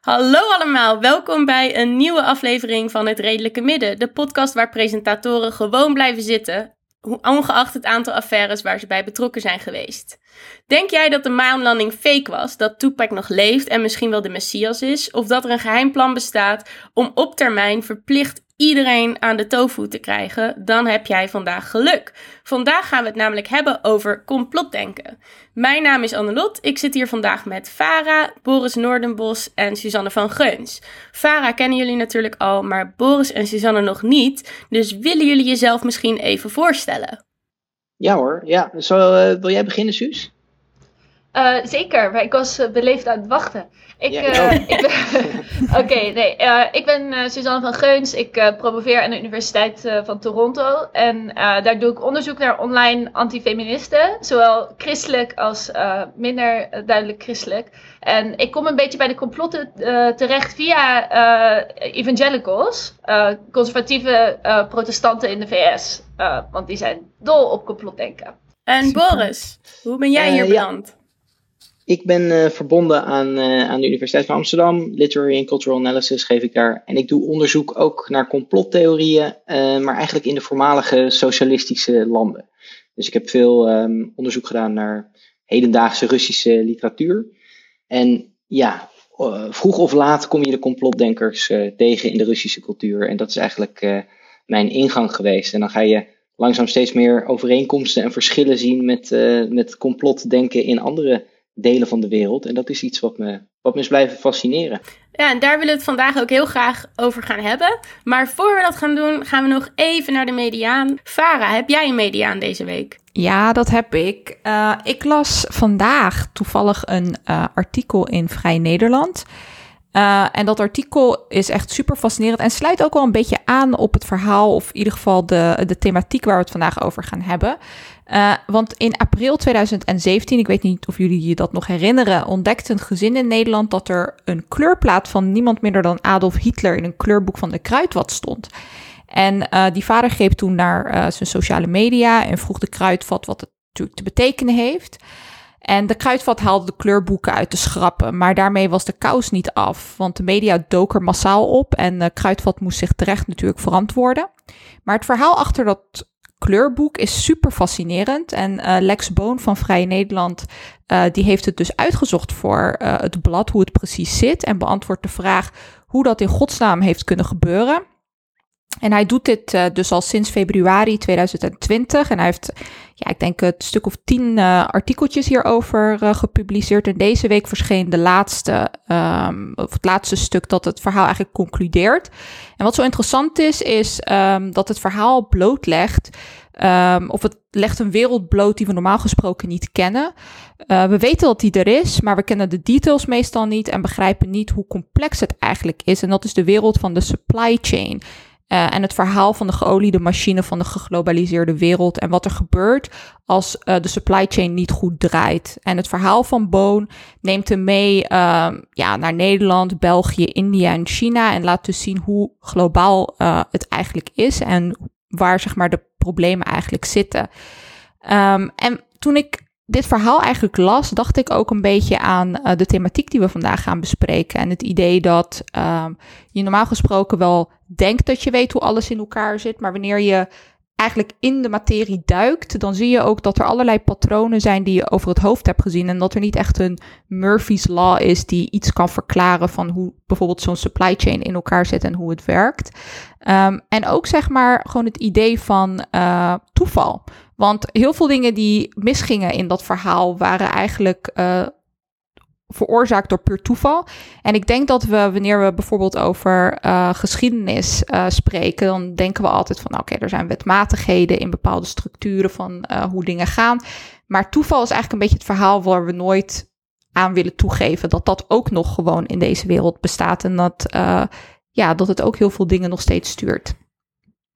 Hallo allemaal, welkom bij een nieuwe aflevering van Het Redelijke Midden. De podcast waar presentatoren gewoon blijven zitten, ongeacht het aantal affaires waar ze bij betrokken zijn geweest. Denk jij dat de maanlanding fake was, dat Tupac nog leeft en misschien wel de Messias is, of dat er een geheim plan bestaat om op termijn verplicht iedereen aan de tofu te krijgen, dan heb jij vandaag geluk. Vandaag gaan we het namelijk hebben over complotdenken. Mijn naam is Annelot. Ik zit hier vandaag met Farah, Boris Noordenbos en Suzanne van Geuns. Farah kennen jullie natuurlijk al, maar Boris en Suzanne nog niet. Dus willen jullie jezelf misschien even voorstellen? Ja hoor, ja. Zo, eh, wil jij beginnen, Suus? Eh, zeker, maar ik was eh, beleefd aan het wachten. Ik, Ja, eh, ik ik ben, Oké, nee. eh, ik ben eh, Suzanne van Geuns. Ik eh, promoveer aan de Universiteit eh, van Toronto. En eh, daar doe ik onderzoek naar online antifeministen. Zowel christelijk als eh, minder duidelijk christelijk. En ik kom een beetje bij de complotten eh, terecht via eh, evangelicals. eh, conservatieve eh, protestanten in de VS. Eh, want die zijn dol op complotdenken. En Boris, hoe ben jij hier ja. Ik ben eh, verbonden aan, eh, aan de Universiteit van Amsterdam. Literary and Cultural Analysis geef ik daar. En ik doe onderzoek ook naar complottheorieën, eh, maar eigenlijk in de voormalige socialistische landen. Dus ik heb veel ehm, onderzoek gedaan naar hedendaagse Russische literatuur. En ja, vroeg of laat kom je de complotdenkers tegen in de Russische cultuur. En dat is eigenlijk mijn ingang geweest. En dan ga je langzaam steeds meer overeenkomsten en verschillen zien met, met complotdenken in andere delen van de wereld. En dat is iets wat me, wat me is blijven fascineren. Ja, en daar willen we het vandaag ook heel graag over gaan hebben. Maar voor we dat gaan doen, gaan we nog even naar de mediaan. Farah, heb jij een mediaan deze week? Ja, dat heb ik. Eh, ik las vandaag toevallig een eh, artikel in Vrij Nederland. Eh, en dat artikel is echt super fascinerend en sluit ook wel een beetje aan op het verhaal, of in ieder geval de, de thematiek waar we het vandaag over gaan hebben. Eh, want in april 2017, ik weet niet of jullie je dat nog herinneren, ontdekte een gezin in Nederland dat er een kleurplaat van niemand minder dan Adolf Hitler in een kleurboek van de Kruidvat stond. En eh, die vader greep toen naar eh, zijn sociale media en vroeg de kruidvat wat het natuurlijk te betekenen heeft. En de kruidvat haalde de kleurboeken uit de schrappen, maar daarmee was de kous niet af, want de media dook er massaal op en de kruidvat moest zich terecht natuurlijk verantwoorden. Maar het verhaal achter dat kleurboek is super fascinerend en eh, Lex Boon van Vrije Nederland, eh, die heeft het dus uitgezocht voor eh, het blad, hoe het precies zit en beantwoordt de vraag hoe dat in godsnaam heeft kunnen gebeuren. En hij doet dit eh, dus al sinds februari 2020. En hij heeft, ja, ik denk een stuk of tien eh, artikeltjes hierover eh, gepubliceerd. En deze week verscheen de laatste, ehm, of het laatste stuk dat het verhaal eigenlijk concludeert. En wat zo interessant is, is ehm, dat het verhaal blootlegt. ehm, of het legt een wereld bloot die we normaal gesproken niet kennen. We weten dat die er is, maar we kennen de details meestal niet en begrijpen niet hoe complex het eigenlijk is. En dat is de wereld van de supply chain. Eh, en het verhaal van de geoliede machine van de geglobaliseerde wereld en wat er gebeurt als eh, de supply chain niet goed draait. En het verhaal van Boon neemt hem mee ehm, ja, naar Nederland, België, India en China en laat dus zien hoe globaal eh, het eigenlijk is en waar zeg maar de problemen eigenlijk zitten. Ehm, en toen ik dit verhaal eigenlijk las, dacht ik ook een beetje aan eh, de thematiek die we vandaag gaan bespreken. En het idee dat ehm, je normaal gesproken wel denkt dat je weet hoe alles in elkaar zit, maar wanneer je eigenlijk in de materie duikt, dan zie je ook dat er allerlei patronen zijn die je over het hoofd hebt gezien. En dat er niet echt een Murphy's Law is die iets kan verklaren van hoe bijvoorbeeld zo'n supply chain in elkaar zit en hoe het werkt. Ehm, en ook zeg maar gewoon het idee van eh, toeval. Want heel veel dingen die misgingen in dat verhaal waren eigenlijk eh, veroorzaakt door puur toeval. En ik denk dat we, wanneer we bijvoorbeeld over eh, geschiedenis eh, spreken, dan denken we altijd van, oké, er zijn wetmatigheden in bepaalde structuren van hoe dingen gaan. Maar toeval is eigenlijk een beetje het verhaal waar we nooit aan willen toegeven dat dat ook nog gewoon in deze wereld bestaat en dat, ja, dat het ook heel veel dingen nog steeds stuurt.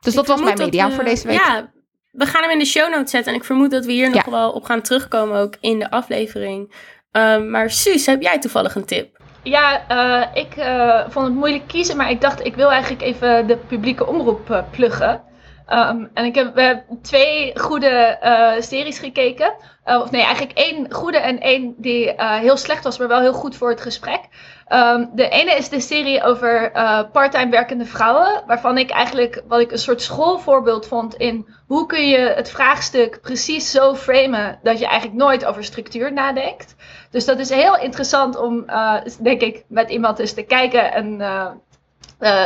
Dus dat was mijn we- voor deze week. Ja, we gaan hem in de show notes zetten. En ik vermoed dat we hier nog wel op gaan terugkomen, ook in de aflevering. Ehm, maar Suus, heb jij toevallig een tip? Ja, eh, ik eh, vond het moeilijk kiezen, maar ik dacht ik wil eigenlijk even de publieke omroep eh, pluggen. Ehm, en ik heb we hebben twee goede eh, series gekeken. Of nee, eigenlijk één goede en één die eh, heel slecht was, maar wel heel goed voor het gesprek. Ehm, de ene is de serie over eh, parttime werkende vrouwen. Waarvan ik eigenlijk wat ik een soort schoolvoorbeeld vond in hoe kun je het vraagstuk precies zo framen dat je eigenlijk nooit over structuur nadenkt. Dus dat is heel interessant om, eh, denk ik, met iemand eens te kijken en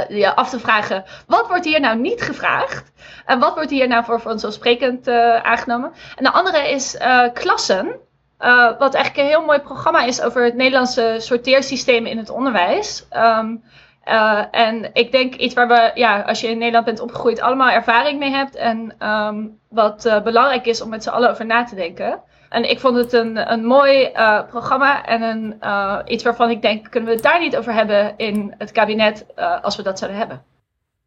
je af te vragen: wat wordt hier nou niet gevraagd? En wat wordt hier nou voor vanzelfsprekend aangenomen? En de andere is Klassen. Eh, wat eigenlijk een heel mooi programma is over het Nederlandse sorteersysteem in het onderwijs. Ehm, eh, en ik denk iets waar we, ja, als je in Nederland bent opgegroeid, allemaal ervaring mee hebt. En ehm, wat eh, belangrijk is om met z'n allen over na te denken. En ik vond het een, een mooi programma en een, iets waarvan ik denk, kunnen we het daar niet over hebben in het kabinet als we dat zouden hebben?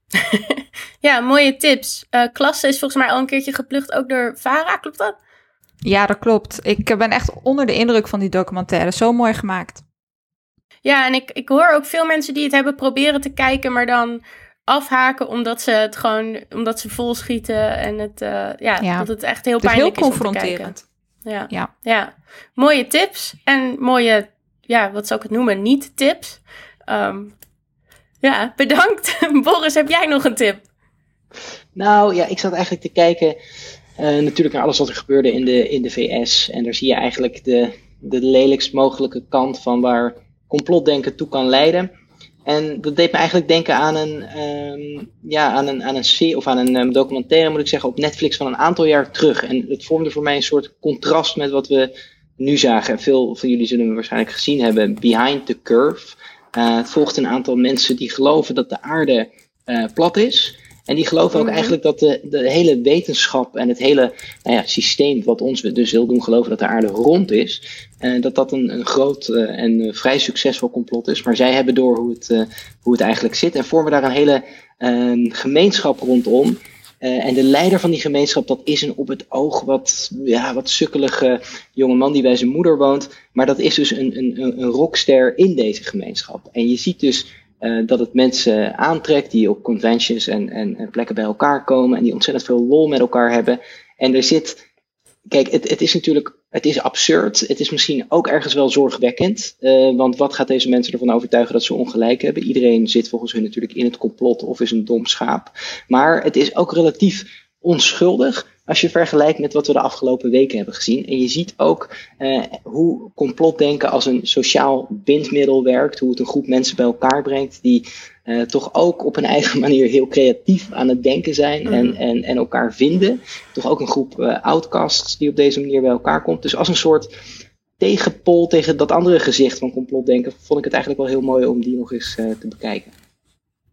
Ja, mooie tips. Klasse is volgens mij al een keertje geplukt, ook door Vara, klopt dat? Ja, dat klopt. Ik ben echt onder de indruk van die documentaire. Zo mooi gemaakt. Ja, en ik, ik hoor ook veel mensen die het hebben proberen te kijken, maar dan afhaken omdat ze het gewoon, omdat ze vol schieten en het, eh, ja, Ja. dat het echt heel Het is heel pijnlijk is, om te kijken. confronterend. Ja. Ja. ja, mooie tips en mooie, ja, wat zou ik het noemen, niet-tips. Ehm, ja, bedankt. Boris, heb jij nog een tip? Nou ja, ik zat eigenlijk te kijken eh, natuurlijk naar alles wat er gebeurde in de, in de VS. En daar zie je eigenlijk de, de lelijkst mogelijke kant van waar complotdenken toe kan leiden. En dat deed me eigenlijk denken aan een, ehm, ja, aan een, aan een serie of aan een ehm, documentaire, moet ik zeggen, op Netflix van een aantal jaar terug. En het vormde voor mij een soort contrast met wat we nu zagen. En veel van jullie zullen hem waarschijnlijk gezien hebben, Behind the Curve. Eh, het volgt een aantal mensen die geloven dat de aarde eh, plat is. En die geloven ook Mhm. eigenlijk dat de, de hele wetenschap en het hele nou ja, systeem, wat ons dus wil doen geloven dat de aarde rond is, eh, dat dat een, een groot eh, en eh, vrij succesvol complot is. Maar zij hebben door hoe het, eh, hoe het eigenlijk zit en vormen daar een hele eh, gemeenschap rondom. En de leider van die gemeenschap, dat is een op het oog wat, ja, wat sukkelige jongeman die bij zijn moeder woont. Maar dat is dus een, een een rockster in deze gemeenschap. En je ziet dus eh, dat het mensen aantrekt die op conventions en, en, en plekken bij elkaar komen. En die ontzettend veel lol met elkaar hebben. En er zit. Kijk, het, het is natuurlijk. Het is absurd. Het is misschien ook ergens wel zorgwekkend. eh, want wat gaat deze mensen ervan overtuigen dat ze ongelijk hebben? Iedereen zit volgens hun natuurlijk in het complot of is een dom schaap. Maar het is ook relatief onschuldig als je vergelijkt met wat we de afgelopen weken hebben gezien. En je ziet ook eh, hoe complotdenken als een sociaal bindmiddel werkt. Hoe het een groep mensen bij elkaar brengt die eh, toch ook op een eigen manier heel creatief aan het denken zijn en, Mhm. en, en elkaar vinden. Toch ook een groep eh, outcasts die op deze manier bij elkaar komt. Dus als een soort tegenpol tegen dat andere gezicht van complotdenken, vond ik het eigenlijk wel heel mooi om die nog eens eh, te bekijken.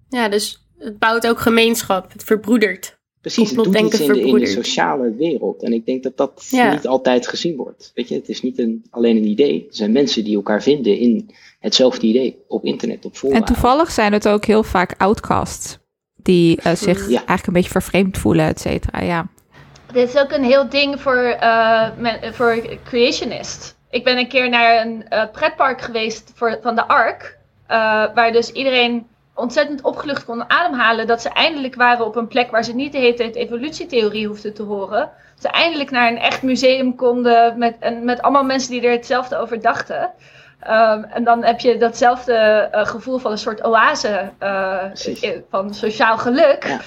Ja, dus het bouwt ook gemeenschap, het verbroedert. Precies, het doet iets in de, in de verbroedert. sociale wereld. En ik denk dat dat Ja. niet altijd gezien wordt. Weet je, het is niet een, alleen een idee. Er zijn mensen die elkaar vinden in hetzelfde idee. Op internet, op fora. En toevallig zijn het ook heel vaak outcasts. Die eh, zich Ja. eigenlijk een beetje vervreemd voelen, et cetera. Ja. Dit is ook een heel ding voor, eh, men- voor creationist. Ik ben een keer naar een eh, pretpark geweest voor, van de Ark. eh, waar dus iedereen ontzettend opgelucht kon ademhalen. Dat ze eindelijk waren op een plek waar ze niet de hele tijd evolutietheorie hoefden te horen. Dat ze eindelijk naar een echt museum konden met, en met allemaal mensen die er hetzelfde over dachten. Ehm, en dan heb je datzelfde eh, gevoel van een soort oase eh, van sociaal geluk. Ja.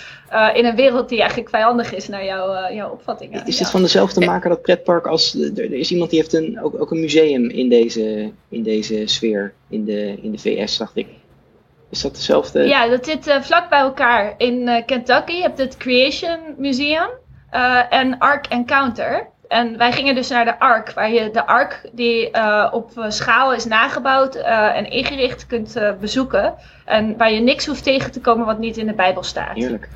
eh, in een wereld die eigenlijk vijandig is naar jouw, jouw opvattingen. Is Ja. het van dezelfde maker dat pretpark als... Er er is iemand die heeft een, ook, ook een museum in deze, in deze sfeer. In de, in de VS, dacht ik. Is dat dezelfde? Ja, dat zit eh, vlak bij elkaar. In eh, Kentucky je hebt het Creation Museum eh, en Ark Encounter. En wij gingen dus naar de Ark, waar je de Ark die op schaal is nagebouwd en ingericht kunt bezoeken. En waar je niks hoeft tegen te komen wat niet in de Bijbel staat. Heerlijk.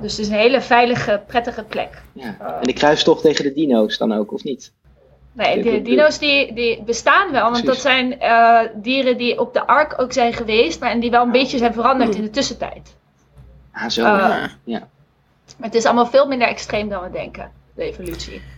Dus het is een hele veilige, prettige plek. Ja. En de kruistocht tegen de dino's dan ook, of niet? Nee, de dino's die, die bestaan wel, want dat zijn eh, dieren die op de Ark ook zijn geweest, maar en die wel een beetje zijn veranderd in de tussentijd. Ah, zo. Ja. ja. Maar het is allemaal veel minder extreem dan we denken, de evolutie.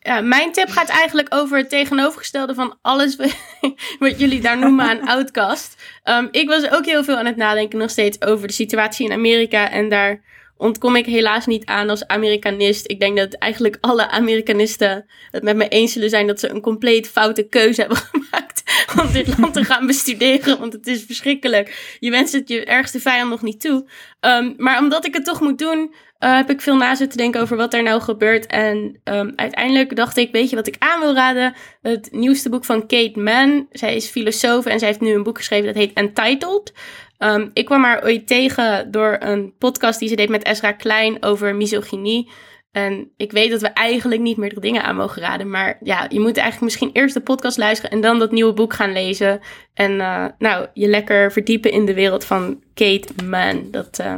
Ja, mijn tip gaat eigenlijk over het tegenovergestelde van alles wat jullie daar noemen aan outcast. Um, ik was ook heel veel aan het nadenken nog steeds over de situatie in Amerika. En daar ontkom ik helaas niet aan als Amerikanist. Ik denk dat eigenlijk alle Amerikanisten het met me eens zullen zijn dat ze een compleet foute keuze hebben gemaakt om dit land te gaan bestuderen. Want het is verschrikkelijk. Je wenst het je ergste vijand nog niet toe. Um, maar omdat ik het toch moet doen, uh, heb ik veel na zitten denken over wat er nou gebeurt. En um, uiteindelijk dacht ik, weet je wat ik aan wil raden? Het nieuwste boek van Kate Mann. Zij is filosoof en zij heeft nu een boek geschreven dat heet Entitled. Um, ik kwam haar ooit tegen door een podcast die ze deed met Ezra Klein over misogynie. En ik weet dat we eigenlijk niet meerdere dingen aan mogen raden. Maar ja, je moet eigenlijk misschien eerst de podcast luisteren en dan dat nieuwe boek gaan lezen. En uh, nou, je lekker verdiepen in de wereld van Kate Mann. Dat uh,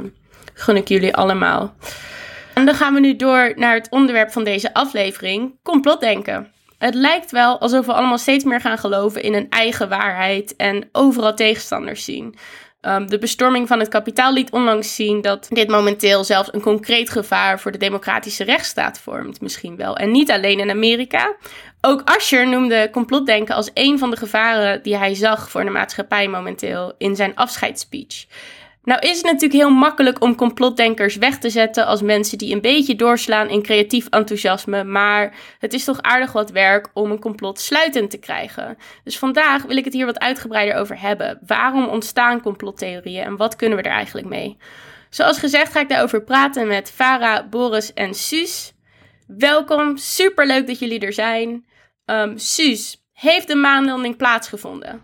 gun ik jullie allemaal. En dan gaan we nu door naar het onderwerp van deze aflevering: complotdenken. Het lijkt wel alsof we allemaal steeds meer gaan geloven in een eigen waarheid en overal tegenstanders zien. Um, de bestorming van het kapitaal liet onlangs zien dat dit momenteel zelfs een concreet gevaar voor de democratische rechtsstaat vormt, misschien wel. En niet alleen in Amerika. Ook Asher noemde complotdenken als een van de gevaren die hij zag voor de maatschappij momenteel in zijn afscheidsspeech. Nou is het natuurlijk heel makkelijk om complotdenkers weg te zetten als mensen die een beetje doorslaan in creatief enthousiasme, maar het is toch aardig wat werk om een complot sluitend te krijgen. Dus vandaag wil ik het hier wat uitgebreider over hebben. Waarom ontstaan complottheorieën en wat kunnen we er eigenlijk mee? Zoals gezegd ga ik daarover praten met Farah, Boris en Suus. Welkom, superleuk dat jullie er zijn. Um, Suus, heeft de maanlanding plaatsgevonden?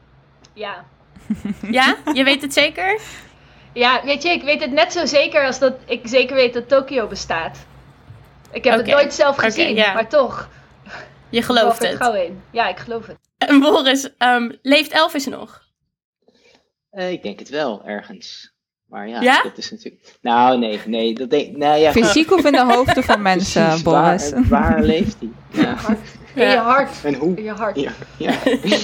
Ja. Ja? Je weet het zeker? Ja, weet je, ik weet het net zo zeker als dat ik zeker weet dat Tokio bestaat. Ik heb het nooit zelf gezien, ja. maar toch. Je gelooft geloof het. gauw in. Ja, ik geloof het. En Boris, um, leeft Elvis nog? Eh, ik denk het wel, ergens. Maar ja, Ja? dat is natuurlijk... Nou, nee, nee. Dat denk... Nou ja, Fysiek of in de hoofden van mensen, precies, Boris? Waar, waar leeft hij? Ja. In je hart. En hoe? In je hart. Ja, ja.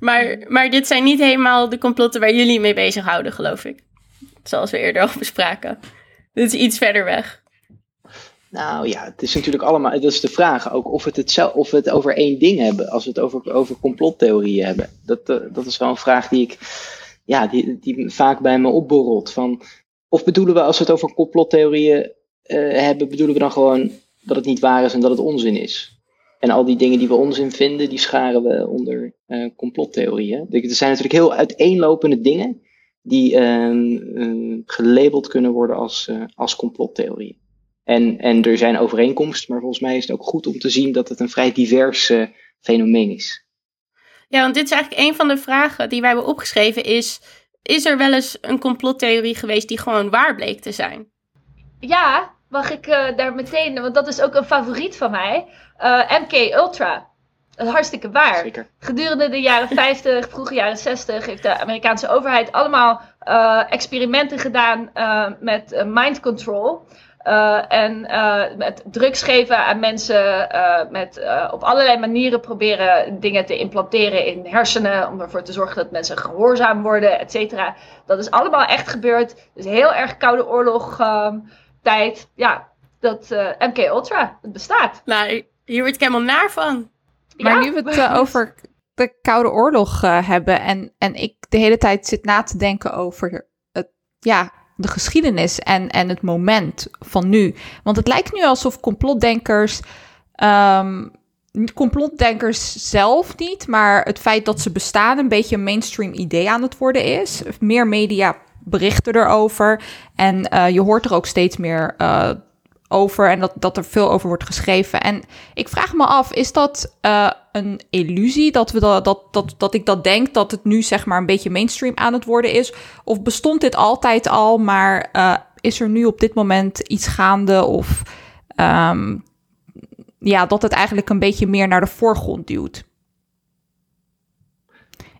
Maar, maar dit zijn niet helemaal de complotten waar jullie mee bezighouden, geloof ik. Zoals we eerder al bespraken. Dit is iets verder weg. Nou ja, het is natuurlijk allemaal, dat is de vraag ook of, het het of we het over één ding hebben, als we het over, over complottheorieën hebben. Dat, eh, dat is wel een vraag die ik, ja, die, die vaak bij me opborrelt. Van, of bedoelen we als we het over complottheorieën eh, hebben, bedoelen we dan gewoon dat het niet waar is en dat het onzin is? En al die dingen die we onzin vinden, die scharen we onder eh, complottheorieën. Er zijn natuurlijk heel uiteenlopende dingen die ehm, eh, gelabeld kunnen worden als, eh, als complottheorieën. En, en er zijn overeenkomsten, maar volgens mij is het ook goed om te zien dat het een vrij divers eh, fenomeen is. Ja, want dit is eigenlijk een van de vragen die wij hebben opgeschreven is... Is er wel eens een complottheorie geweest die gewoon waar bleek te zijn? Ja, mag ik eh, daar meteen, want dat is ook een favoriet van mij. Eh, MK Ultra. Hartstikke waar. Zeker. Gedurende de jaren 50, vroege jaren 60 heeft de Amerikaanse overheid allemaal eh, experimenten gedaan eh, met eh, mind control. En met drugs geven aan mensen, met op allerlei manieren proberen dingen te implanteren in hersenen, om ervoor te zorgen dat mensen gehoorzaam worden, et cetera. Dat is allemaal echt gebeurd. Dus heel erg koude oorlog ehm, tijd. Ja, dat MK Ultra, het bestaat. Nou, hier word ik helemaal naar van. Maar nu we het eh, over de Koude Oorlog eh, hebben en, en ik de hele tijd zit na te denken over het, ja, de geschiedenis en, en het moment van nu. Want het lijkt nu alsof complotdenkers, ehm, complotdenkers zelf niet, maar het feit dat ze bestaan een beetje een mainstream idee aan het worden is. Meer media berichten erover en eh, je hoort er ook steeds meer over en dat, dat er veel over wordt geschreven. En ik vraag me af, is dat eh, een illusie dat, we dat, dat, dat, dat ik dat denk, dat het nu zeg maar een beetje mainstream aan het worden is? Of bestond dit altijd al, maar eh, is er nu op dit moment iets gaande of ehm, ja, dat het eigenlijk een beetje meer naar de voorgrond duwt?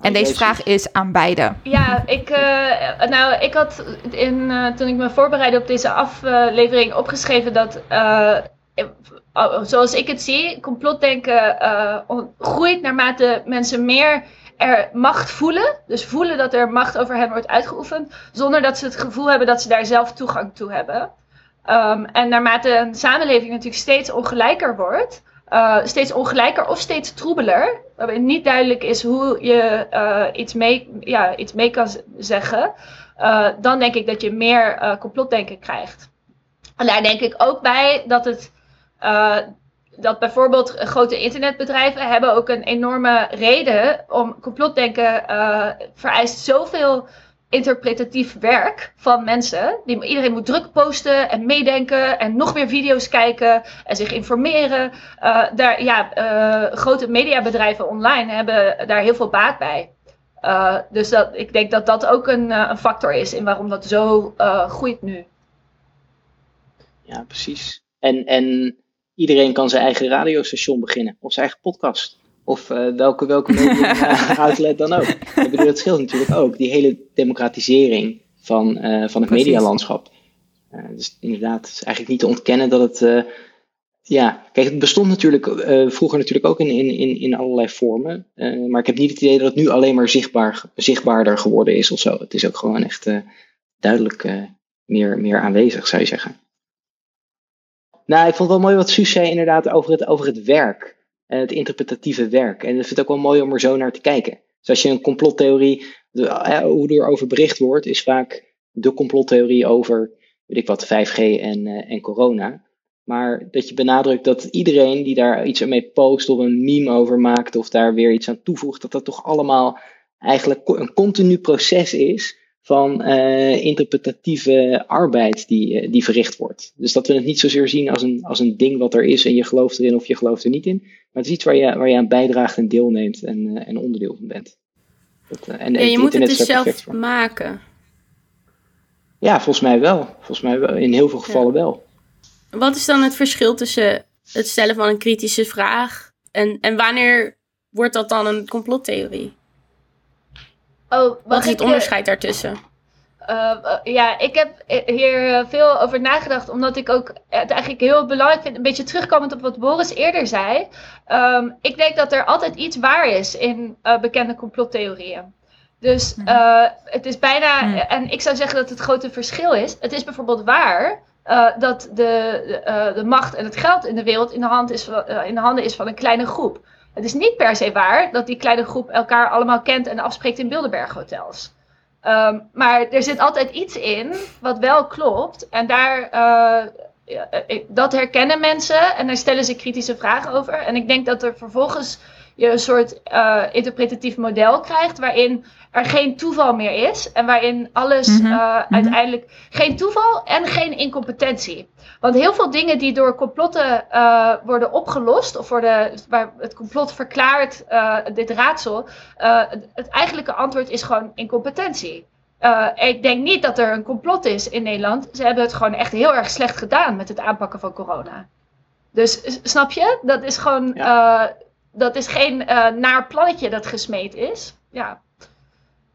En deze vraag is aan beide. Ja, ik, eh, nou, ik had in, eh, toen ik me voorbereidde op deze aflevering opgeschreven dat, eh, eh, zoals ik het zie, complotdenken eh, groeit naarmate mensen meer er macht voelen. Dus voelen dat er macht over hen wordt uitgeoefend, zonder dat ze het gevoel hebben dat ze daar zelf toegang toe hebben. Ehm, en naarmate een samenleving natuurlijk steeds ongelijker wordt, eh, steeds ongelijker of steeds troebeler. Waarbij niet duidelijk is hoe je eh, iets, mee, ja, iets mee kan zeggen. eh, dan denk ik dat je meer complotdenken krijgt. En daar denk ik ook bij dat het. dat bijvoorbeeld grote internetbedrijven hebben ook een enorme reden om complotdenken vereist zoveel interpretatief werk van mensen. Die, iedereen moet druk posten en meedenken en nog meer video's kijken en zich informeren. Eh, daar, ja, eh, grote mediabedrijven online hebben daar heel veel baat bij. Eh, dus dat, ik denk dat dat ook een, factor is in waarom dat zo groeit nu. Ja, precies. En, en iedereen kan zijn eigen radiostation beginnen, of zijn eigen podcast. Of eh, welke, welke media outlet dan ook. Ik bedoel, dat scheelt natuurlijk ook. Die hele democratisering van, eh, van het Precies. medialandschap. Eh, dus inderdaad, het is eigenlijk niet te ontkennen dat het. ja, kijk, het bestond natuurlijk vroeger natuurlijk ook in, in, in, in allerlei vormen. Maar ik heb niet het idee dat het nu alleen maar zichtbaar, zichtbaarder geworden is of zo. Het is ook gewoon echt duidelijk meer, meer aanwezig, zou je zeggen. Nou, ik vond het wel mooi wat Suus zei inderdaad over het, over het werk. Eh, het interpretatieve werk. En ik vind het ook wel mooi om er zo naar te kijken. Dus als je een complottheorie, eh, hoe er over bericht wordt, is vaak de complottheorie over, weet ik wat, 5G en, eh, en corona. Maar dat je benadrukt dat iedereen die daar iets mee post of een meme over maakt of daar weer iets aan toevoegt, dat dat toch allemaal eigenlijk een continu proces is van eh, interpretatieve arbeid die, eh, die verricht wordt. Dus dat we het niet zozeer zien als een, als een ding wat er is en je gelooft erin of je gelooft er niet in. Maar het is iets waar je, waar je aan bijdraagt en deelneemt en, eh, en onderdeel van bent. Dat, en Ja, je moet het dus zelf maken. Ja, volgens mij wel. Volgens mij wel. In heel veel gevallen wel. Wat is dan het verschil tussen het stellen van een kritische vraag en, en wanneer wordt dat dan een complottheorie? Oh, Wat wat is het eh, onderscheid daartussen? Uh, uh, ja, ik heb eh, hier uh, veel over nagedacht, omdat ik ook het eigenlijk heel belangrijk vind, een beetje terugkomend op wat Boris eerder zei. Um, ik denk dat er altijd iets waar is in uh, bekende complottheorieën. Dus uh, het is bijna, Hmm. en ik zou zeggen dat het grote verschil is. Het is bijvoorbeeld waar dat de, de, de macht en het geld in de wereld in de, hand is, in de handen is van een kleine groep. Het is niet per se waar dat die kleine groep elkaar allemaal kent en afspreekt in Bilderberg hotels. Um, maar er zit altijd iets in wat wel klopt. En daar, uh, dat herkennen mensen en daar stellen ze kritische vragen over. En ik denk dat er vervolgens je een soort uh, interpretatief model krijgt waarin er geen toeval meer is. En waarin alles mm -hmm. uh, uiteindelijk geen toeval en geen incompetentie. Want heel veel dingen die door complotten uh, worden opgelost, of worden, waar het complot verklaart, uh, dit raadsel, uh, het eigenlijke antwoord is gewoon incompetentie. Ik denk niet dat er een complot is in Nederland. Ze hebben het gewoon echt heel erg slecht gedaan met het aanpakken van corona. Dus snap je? Dat is gewoon. Ja. Dat is geen naar plannetje dat gesmeed is. Ja.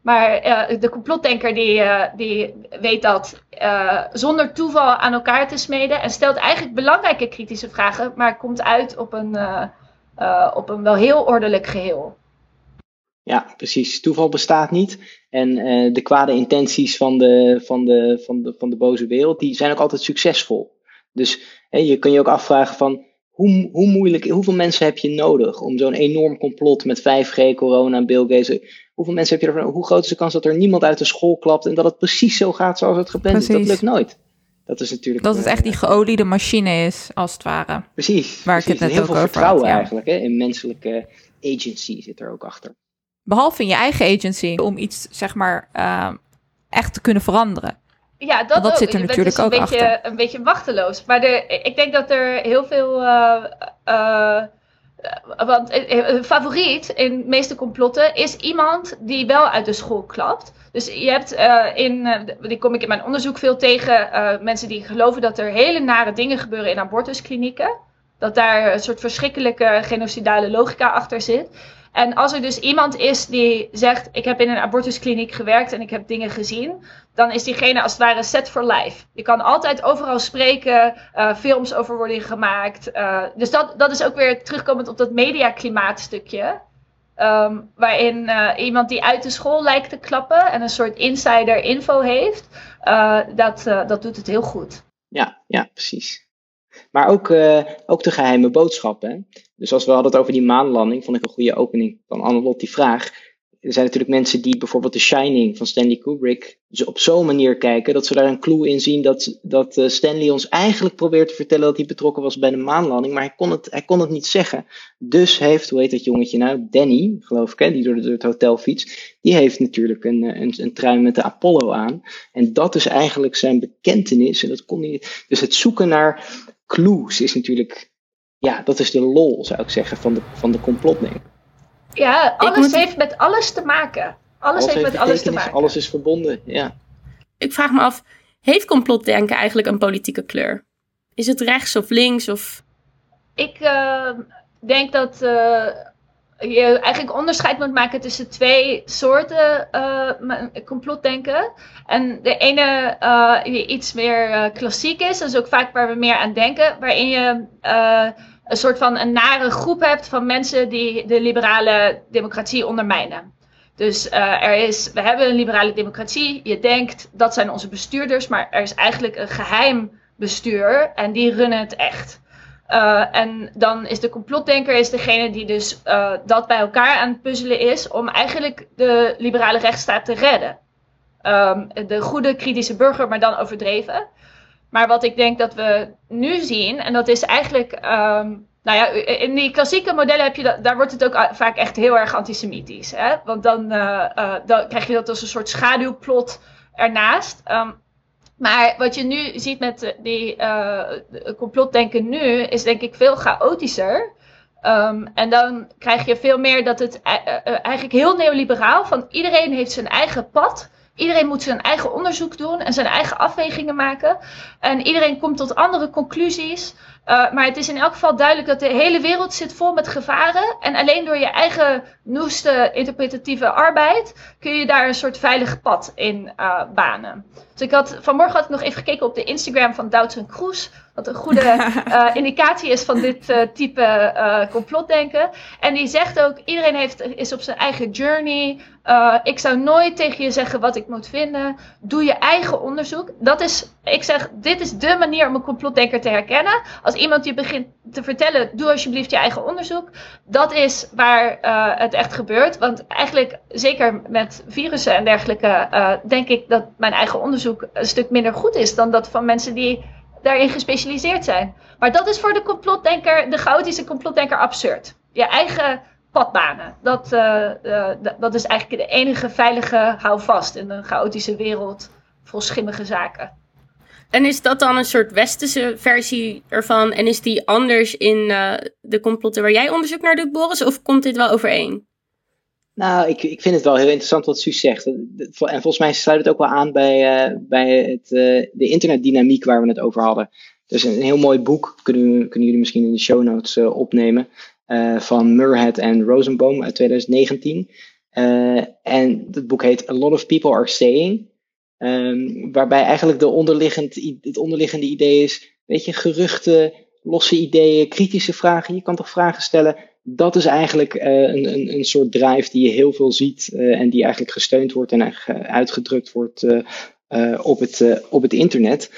Maar uh, de complotdenker die, uh, die weet dat uh, zonder toeval aan elkaar te smeden. En stelt eigenlijk belangrijke kritische vragen. Maar komt uit op een, op een wel heel ordelijk geheel. Ja, precies. Toeval bestaat niet. En de kwade intenties van de, van, de, van, de, van de boze wereld, die zijn ook altijd succesvol. Dus je kun je ook afvragen van hoe, hoe moeilijk, hoeveel mensen heb je nodig om zo'n enorm complot met 5G, corona, Bill Gates. Hoeveel mensen heb je ervan? Hoe groot is de kans dat er niemand uit de school klapt en dat het precies zo gaat zoals het gepland is? Dat lukt nooit. Dat is natuurlijk. Dat het echt die geoliede machine is, als het ware. Precies. Waar precies. ik het net heel ook veel over vertrouwen had, ja. eigenlijk. Hè? In menselijke agency zit er ook achter. Behalve in je eigen agency, om iets zeg maar uh, echt te kunnen veranderen. Ja, dat, dat ook. zit er je natuurlijk dus ook een beetje, achter. Een beetje machteloos. Maar er, ik denk dat er heel veel. Uh, uh, want een favoriet in de meeste complotten is iemand die wel uit de school klapt. Dus je hebt uh, in, die kom ik in mijn onderzoek veel tegen, uh, mensen die geloven dat er hele nare dingen gebeuren in abortusklinieken. Dat daar een soort verschrikkelijke genocidale logica achter zit. En als er dus iemand is die zegt: Ik heb in een abortuskliniek gewerkt en ik heb dingen gezien, dan is diegene als het ware set for life. Je kan altijd overal spreken, uh, films over worden gemaakt. Uh, dus dat, dat is ook weer terugkomend op dat mediaklimaatstukje. Um, waarin uh, iemand die uit de school lijkt te klappen en een soort insider info heeft, dat, dat doet het heel goed. Ja, ja, precies. Maar ook, uh, ook de geheime boodschappen. Dus als we hadden het over die maanlanding, vond ik een goede opening van Annelot die vraag er zijn natuurlijk mensen die bijvoorbeeld The Shining van Stanley Kubrick op zo'n manier kijken dat ze daar een clue in zien dat, dat uh, Stanley ons eigenlijk probeert te vertellen dat hij betrokken was bij de maanlanding, maar hij kon het, hij kon het niet zeggen. Dus heeft, hoe heet dat jongetje nou, Danny, geloof ik, hè, die door, het hotel fietst, die heeft natuurlijk een, eh, een, een trui met de Apollo aan. En dat is eigenlijk zijn bekentenis. En dat kon niet. Dus het zoeken naar clues is natuurlijk, ja, dat is de lol, zou ik zeggen, van de, van de. Ja, alles heeft met alles te maken. Alles, heeft met alles te maken. Alles is verbonden, ja. Ik vraag me af, heeft complotdenken eigenlijk een politieke kleur? Is het rechts of links? Of... Ik uh, denk dat uh, je eigenlijk onderscheid moet maken tussen twee soorten uh, complotdenken. En de ene iets meer klassiek is, dat is ook vaak waar we meer aan denken, waarin je een soort van een nare groep hebt van mensen die de liberale democratie ondermijnen. Dus er is, we hebben een liberale democratie. Je denkt dat zijn onze bestuurders, maar er is eigenlijk een geheim bestuur en die runnen het echt. Uh, en dan is de complotdenker is degene die dus uh, dat bij elkaar aan het puzzelen is om eigenlijk de liberale rechtsstaat te redden. Um, de goede kritische burger, maar dan overdreven. Maar wat ik denk dat we nu zien, en dat is eigenlijk. Um, nou ja, in die klassieke modellen heb je dat, daar wordt het ook vaak echt heel erg antisemitisch. Hè? Want dan, uh, dan krijg je dat als een soort schaduwplot ernaast. Um, maar wat je nu ziet met die uh, complotdenken nu, is denk ik veel chaotischer. Um, en dan krijg je veel meer dat het eigenlijk heel neoliberaal van iedereen heeft zijn eigen pad. Iedereen moet zijn eigen onderzoek doen en zijn eigen afwegingen maken. En iedereen komt tot andere conclusies. Uh, maar het is in elk geval duidelijk dat de hele wereld zit vol met gevaren. En alleen door je eigen noeste interpretatieve arbeid kun je daar een soort veilig pad in uh, banen. Dus ik had vanmorgen had ik nog even gekeken op de Instagram van Doutzen Kroes. Wat een goede uh, indicatie is van dit uh, type uh, complotdenken. En die zegt ook: iedereen heeft, is op zijn eigen journey. ik zou nooit tegen je zeggen wat ik moet vinden. Doe je eigen onderzoek. Dat is, ik zeg, dit is de manier om een complotdenker te herkennen. Als iemand je begint te vertellen: doe alsjeblieft je eigen onderzoek. Dat is waar het echt gebeurt. Want eigenlijk, zeker met virussen en dergelijke, denk ik dat mijn eigen onderzoek een stuk minder goed is dan dat van mensen die daarin gespecialiseerd zijn. Maar dat is voor de complotdenker, de chaotische complotdenker, absurd. Je eigen padbanen. Dat, uh, uh, dat is eigenlijk de enige veilige houvast in een chaotische wereld vol schimmige zaken. En is dat dan een soort westerse versie ervan? En is die anders in uh, de complotten waar jij onderzoek naar doet, Boris? Of komt dit wel overeen? Nou, ik, ik vind het wel heel interessant wat Suus zegt. En volgens mij sluit het ook wel aan bij, uh, bij het, uh, de internetdynamiek waar we het over hadden. Dus een heel mooi boek, kunnen, kunnen jullie misschien in de show notes uh, opnemen, van Murhead en Rosenboom uit 2019. en het boek heet A Lot of People Are Saying. Um, waarbij eigenlijk de onderliggend, het onderliggende idee is, weet je, geruchten, losse ideeën, kritische vragen. Je kan toch vragen stellen dat is eigenlijk uh, een, een, een soort drive die je heel veel ziet uh, en die eigenlijk gesteund wordt en eigenlijk uitgedrukt wordt op, het, op het internet.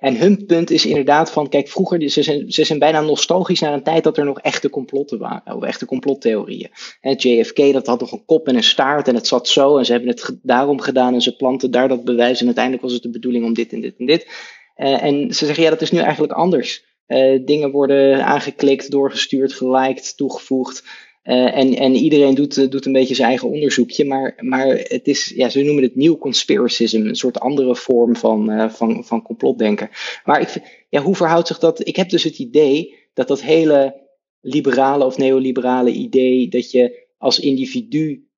en hun punt is inderdaad van, kijk, vroeger, ze zijn, ze zijn bijna nostalgisch naar een tijd dat er nog echte complotten waren, of echte complottheorieën. En JFK, dat had nog een kop en een staart en het zat zo en ze hebben het daarom gedaan en ze planten daar dat bewijs en uiteindelijk was het de bedoeling om dit en dit en dit. en ze zeggen, ja, dat is nu eigenlijk anders. Uh, dingen worden aangeklikt, doorgestuurd, geliked, toegevoegd. Uh, en, en iedereen doet, doet een beetje zijn eigen onderzoekje. Maar, maar het is, ja, ze noemen het nieuw conspiracism. Een soort andere vorm van, van, van complotdenken. Maar ik, ja, hoe verhoudt zich dat? Ik heb dus het idee dat dat hele liberale of neoliberale idee. dat je als individu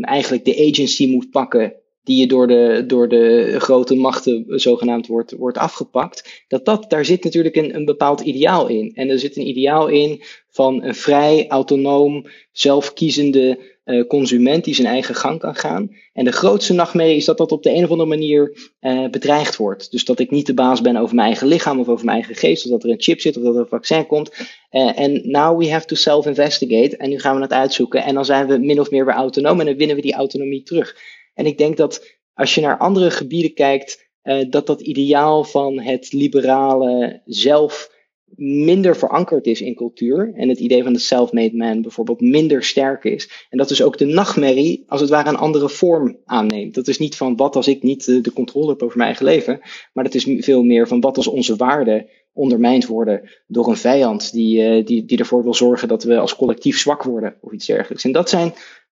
eigenlijk de agency moet pakken die je door de, door de grote machten zogenaamd wordt, wordt afgepakt, dat, dat daar zit natuurlijk een, een bepaald ideaal in. En er zit een ideaal in van een vrij, autonoom, zelfkiezende uh, consument die zijn eigen gang kan gaan. En de grootste nachtmerrie is dat dat op de een of andere manier uh, bedreigd wordt. Dus dat ik niet de baas ben over mijn eigen lichaam of over mijn eigen geest, of dat er een chip zit of dat er een vaccin komt. Uh, en now we have to self-investigate. En nu gaan we het uitzoeken. En dan zijn we min of meer weer autonoom en dan winnen we die autonomie terug. En ik denk dat als je naar andere gebieden kijkt, eh, dat dat ideaal van het liberale zelf minder verankerd is in cultuur. En het idee van de self-made man bijvoorbeeld minder sterk is. En dat dus ook de nachtmerrie als het ware een andere vorm aanneemt. Dat is niet van wat als ik niet de, de controle heb over mijn eigen leven. Maar dat is veel meer van wat als onze waarden ondermijnd worden door een vijand die, eh, die, die ervoor wil zorgen dat we als collectief zwak worden of iets dergelijks. En dat zijn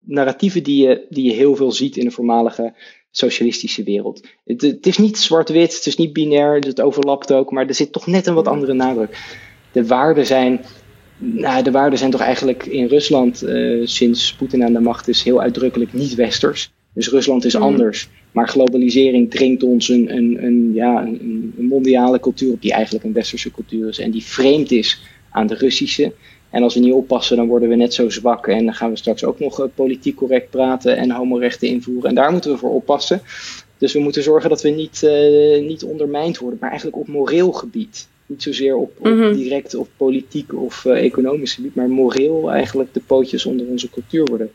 narratieven die je, die je heel veel ziet in de voormalige socialistische wereld. Het, het is niet zwart-wit, het is niet binair, het overlapt ook, maar er zit toch net een wat andere nadruk. De waarden zijn, nou, de waarden zijn toch eigenlijk in Rusland uh, sinds Poetin aan de macht is heel uitdrukkelijk niet westers. Dus Rusland is anders. Maar globalisering dringt ons een, een, een, ja, een, een mondiale cultuur op die eigenlijk een westerse cultuur is en die vreemd is aan de Russische. En als we niet oppassen, dan worden we net zo zwak. En dan gaan we straks ook nog uh, politiek correct praten en homorechten invoeren. En daar moeten we voor oppassen. Dus we moeten zorgen dat we niet, uh, niet ondermijnd worden, maar eigenlijk op moreel gebied. Niet zozeer op, op Mhm. direct op politiek of uh, economisch gebied, maar moreel eigenlijk de pootjes onder onze cultuur worden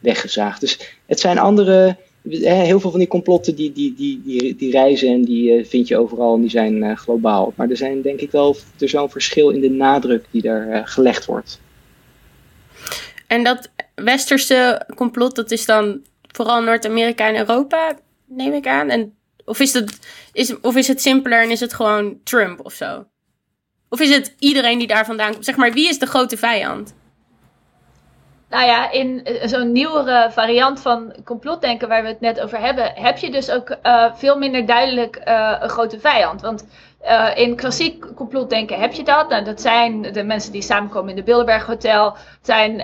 weggezaagd. Dus het zijn andere, eh, heel veel van die complotten die, die, die, die, die reizen en die eh, vind je overal en die zijn eh, globaal. Maar er zijn denk ik wel, er een verschil in de nadruk die daar eh, gelegd wordt. En dat westerse complot, dat is dan vooral Noord-Amerika en Europa, neem ik aan. En, of, is het, is, of is het simpeler en is het gewoon Trump of zo? Of is het iedereen die daar vandaan komt? Zeg maar, wie is de grote vijand? Nou ja, in eh, zo'n nieuwere variant van complotdenken waar we het net over hebben, heb je dus ook uh, veel minder duidelijk uh, een grote vijand. Want in klassiek complotdenken heb je dat. Nou, dat zijn de mensen die samenkomen in de Bilderberg Hotel. Het zijn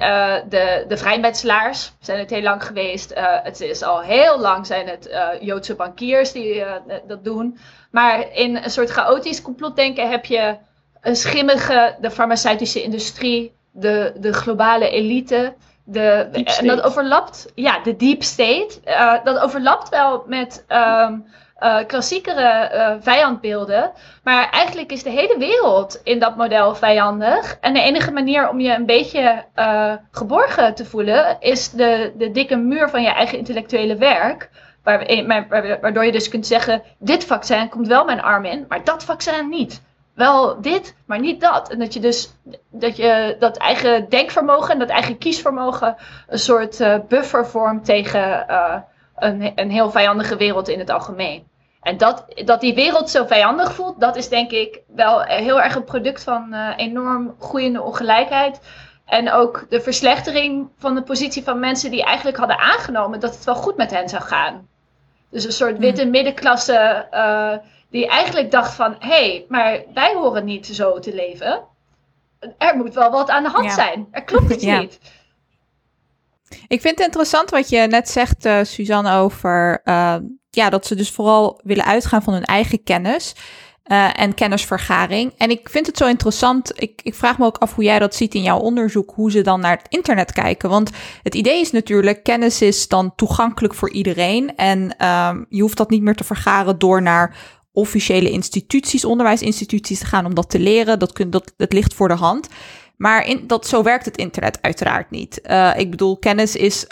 de, de vrijmetselaars, zijn het heel lang geweest. het is al heel lang zijn het Joodse bankiers die dat doen. Maar in een soort chaotisch complotdenken heb je een schimmige, de farmaceutische industrie, de, de globale elite. De, en dat overlapt, ja, de deep state. Uh, dat overlapt wel met um, uh, klassiekere uh, vijandbeelden. Maar eigenlijk is de hele wereld in dat model vijandig. En de enige manier om je een beetje geborgen te voelen, is de, de dikke muur van je eigen intellectuele werk. Waardoor je dus kunt zeggen: dit vaccin komt wel mijn arm in, maar dat vaccin niet wel dit, maar niet dat. En dat je dus dat je dat eigen denkvermogen en dat eigen kiesvermogen een soort uh, buffer vormt tegen uh, een, een heel vijandige wereld in het algemeen. En dat, dat die wereld zo vijandig voelt, dat is denk ik wel heel erg een product van uh, enorm groeiende ongelijkheid. En ook de verslechtering van de positie van mensen die eigenlijk hadden aangenomen dat het wel goed met hen zou gaan. Dus een soort witte middenklasse die eigenlijk dacht van, hé, hey, maar wij horen niet zo te leven. Er moet wel wat aan de hand Ja. zijn. Er klopt iets Ja. niet. Ik vind het interessant wat je net zegt, eh, Suzanne, over uh, ja, dat ze dus vooral willen uitgaan van hun eigen kennis uh, en kennisvergaring. En ik vind het zo interessant. Ik, ik vraag me ook af hoe jij dat ziet in jouw onderzoek, hoe ze dan naar het internet kijken. Want het idee is natuurlijk, kennis is dan toegankelijk voor iedereen. En um, je hoeft dat niet meer te vergaren door naar officiële instituties, onderwijsinstituties te gaan om dat te leren. Dat, kun, dat, dat ligt voor de hand. Maar in, dat, zo werkt het internet uiteraard niet. Uh, ik bedoel, kennis is.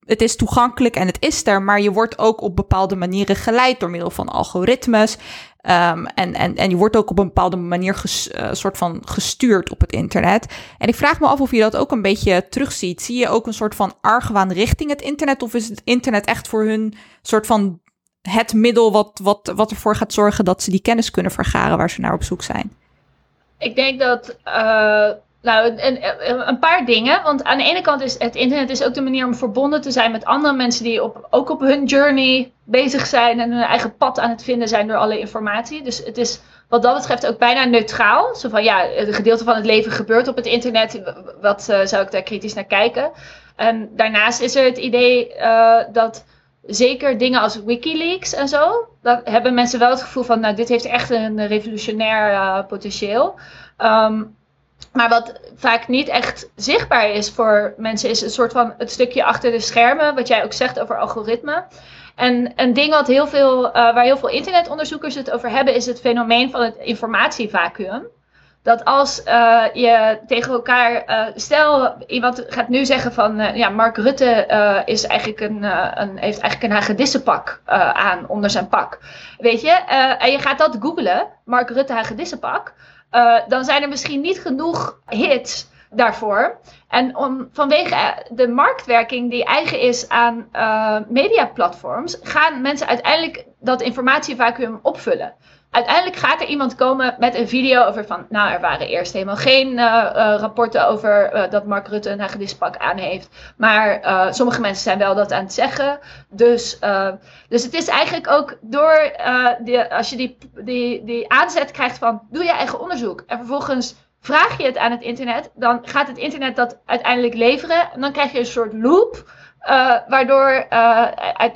Het is toegankelijk en het is er, maar je wordt ook op bepaalde manieren geleid door middel van algoritmes. Um, en, en, en je wordt ook op een bepaalde manier ges, uh, soort van gestuurd op het internet. En ik vraag me af of je dat ook een beetje terugziet. Zie je ook een soort van argwaan richting het internet? Of is het internet echt voor hun soort van het middel wat, wat, wat ervoor gaat zorgen dat ze die kennis kunnen vergaren waar ze naar op zoek zijn? Ik denk dat. Uh, nou, een, een, paar dingen. Want aan de ene kant is het internet is ook de manier om verbonden te zijn met andere mensen die op, ook op hun journey bezig zijn en hun eigen pad aan het vinden zijn door alle informatie. Dus het is wat dat betreft ook bijna neutraal. Zo van ja, een gedeelte van het leven gebeurt op het internet. Wat uh, zou ik daar kritisch naar kijken? En daarnaast is er het idee uh, dat zeker dingen als Wikileaks en zo, dan hebben mensen wel het gevoel van, nou, dit heeft echt een revolutionair uh, potentieel. Um, maar wat vaak niet echt zichtbaar is voor mensen, is een soort van het stukje achter de schermen, wat jij ook zegt over algoritme. En een ding wat heel veel, uh, waar heel veel internetonderzoekers het over hebben, is het fenomeen van het informatievacuüm. Dat als uh, je tegen elkaar. Uh, stel, iemand gaat nu zeggen van. Uh, ja, Mark Rutte is eigenlijk een, een, heeft eigenlijk een hagedissenpak aan onder zijn pak. Weet je? en je gaat dat googlen, Mark Rutte hagedissenpak. dan zijn er misschien niet genoeg hits daarvoor. En om, vanwege de marktwerking die eigen is aan mediaplatforms, gaan mensen uiteindelijk dat informatievacuum opvullen uiteindelijk gaat er iemand komen met een video over van, nou, er waren eerst helemaal geen uh, uh, rapporten over uh, dat Mark Rutte een hagedispak aan heeft. Maar sommige mensen zijn wel dat aan het zeggen. Dus, dus het is eigenlijk ook door, als je die, die, die aanzet krijgt van, doe je eigen onderzoek. En vervolgens vraag je het aan het internet, dan gaat het internet dat uiteindelijk leveren. En dan krijg je een soort loop. waardoor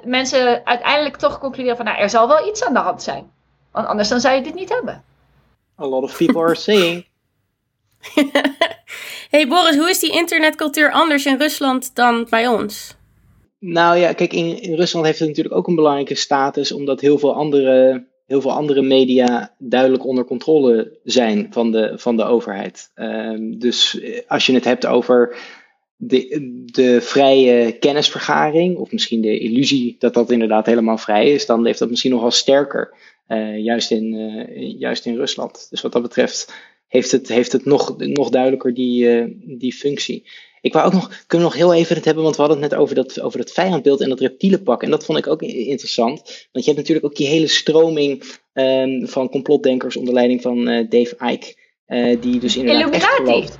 mensen uiteindelijk toch concluderen van nou, er zal wel iets aan de hand zijn. Want anders dan zou je dit niet hebben. A lot of people are saying. hey Boris, hoe is die internetcultuur anders in Rusland dan bij ons? Nou ja, kijk, in, in Rusland heeft het natuurlijk ook een belangrijke status, omdat heel veel andere, heel veel andere media duidelijk onder controle zijn van de, van de overheid. Um, dus eh, als je het hebt over de, de vrije kennisvergaring, of misschien de illusie dat dat inderdaad helemaal vrij is, dan leeft dat misschien nog wel sterker. Uh, juist, in, uh, juist in Rusland. Dus wat dat betreft heeft het, heeft het nog, nog duidelijker die, uh, die functie. Ik wou ook nog, kunnen we nog heel even het hebben, want we hadden het net over dat, over dat vijandbeeld en dat reptielenpak. En dat vond ik ook interessant. Want je hebt natuurlijk ook die hele stroming um, van complotdenkers onder leiding van Dave Icke. die dus inderdaad Illuminati. echt gelooft.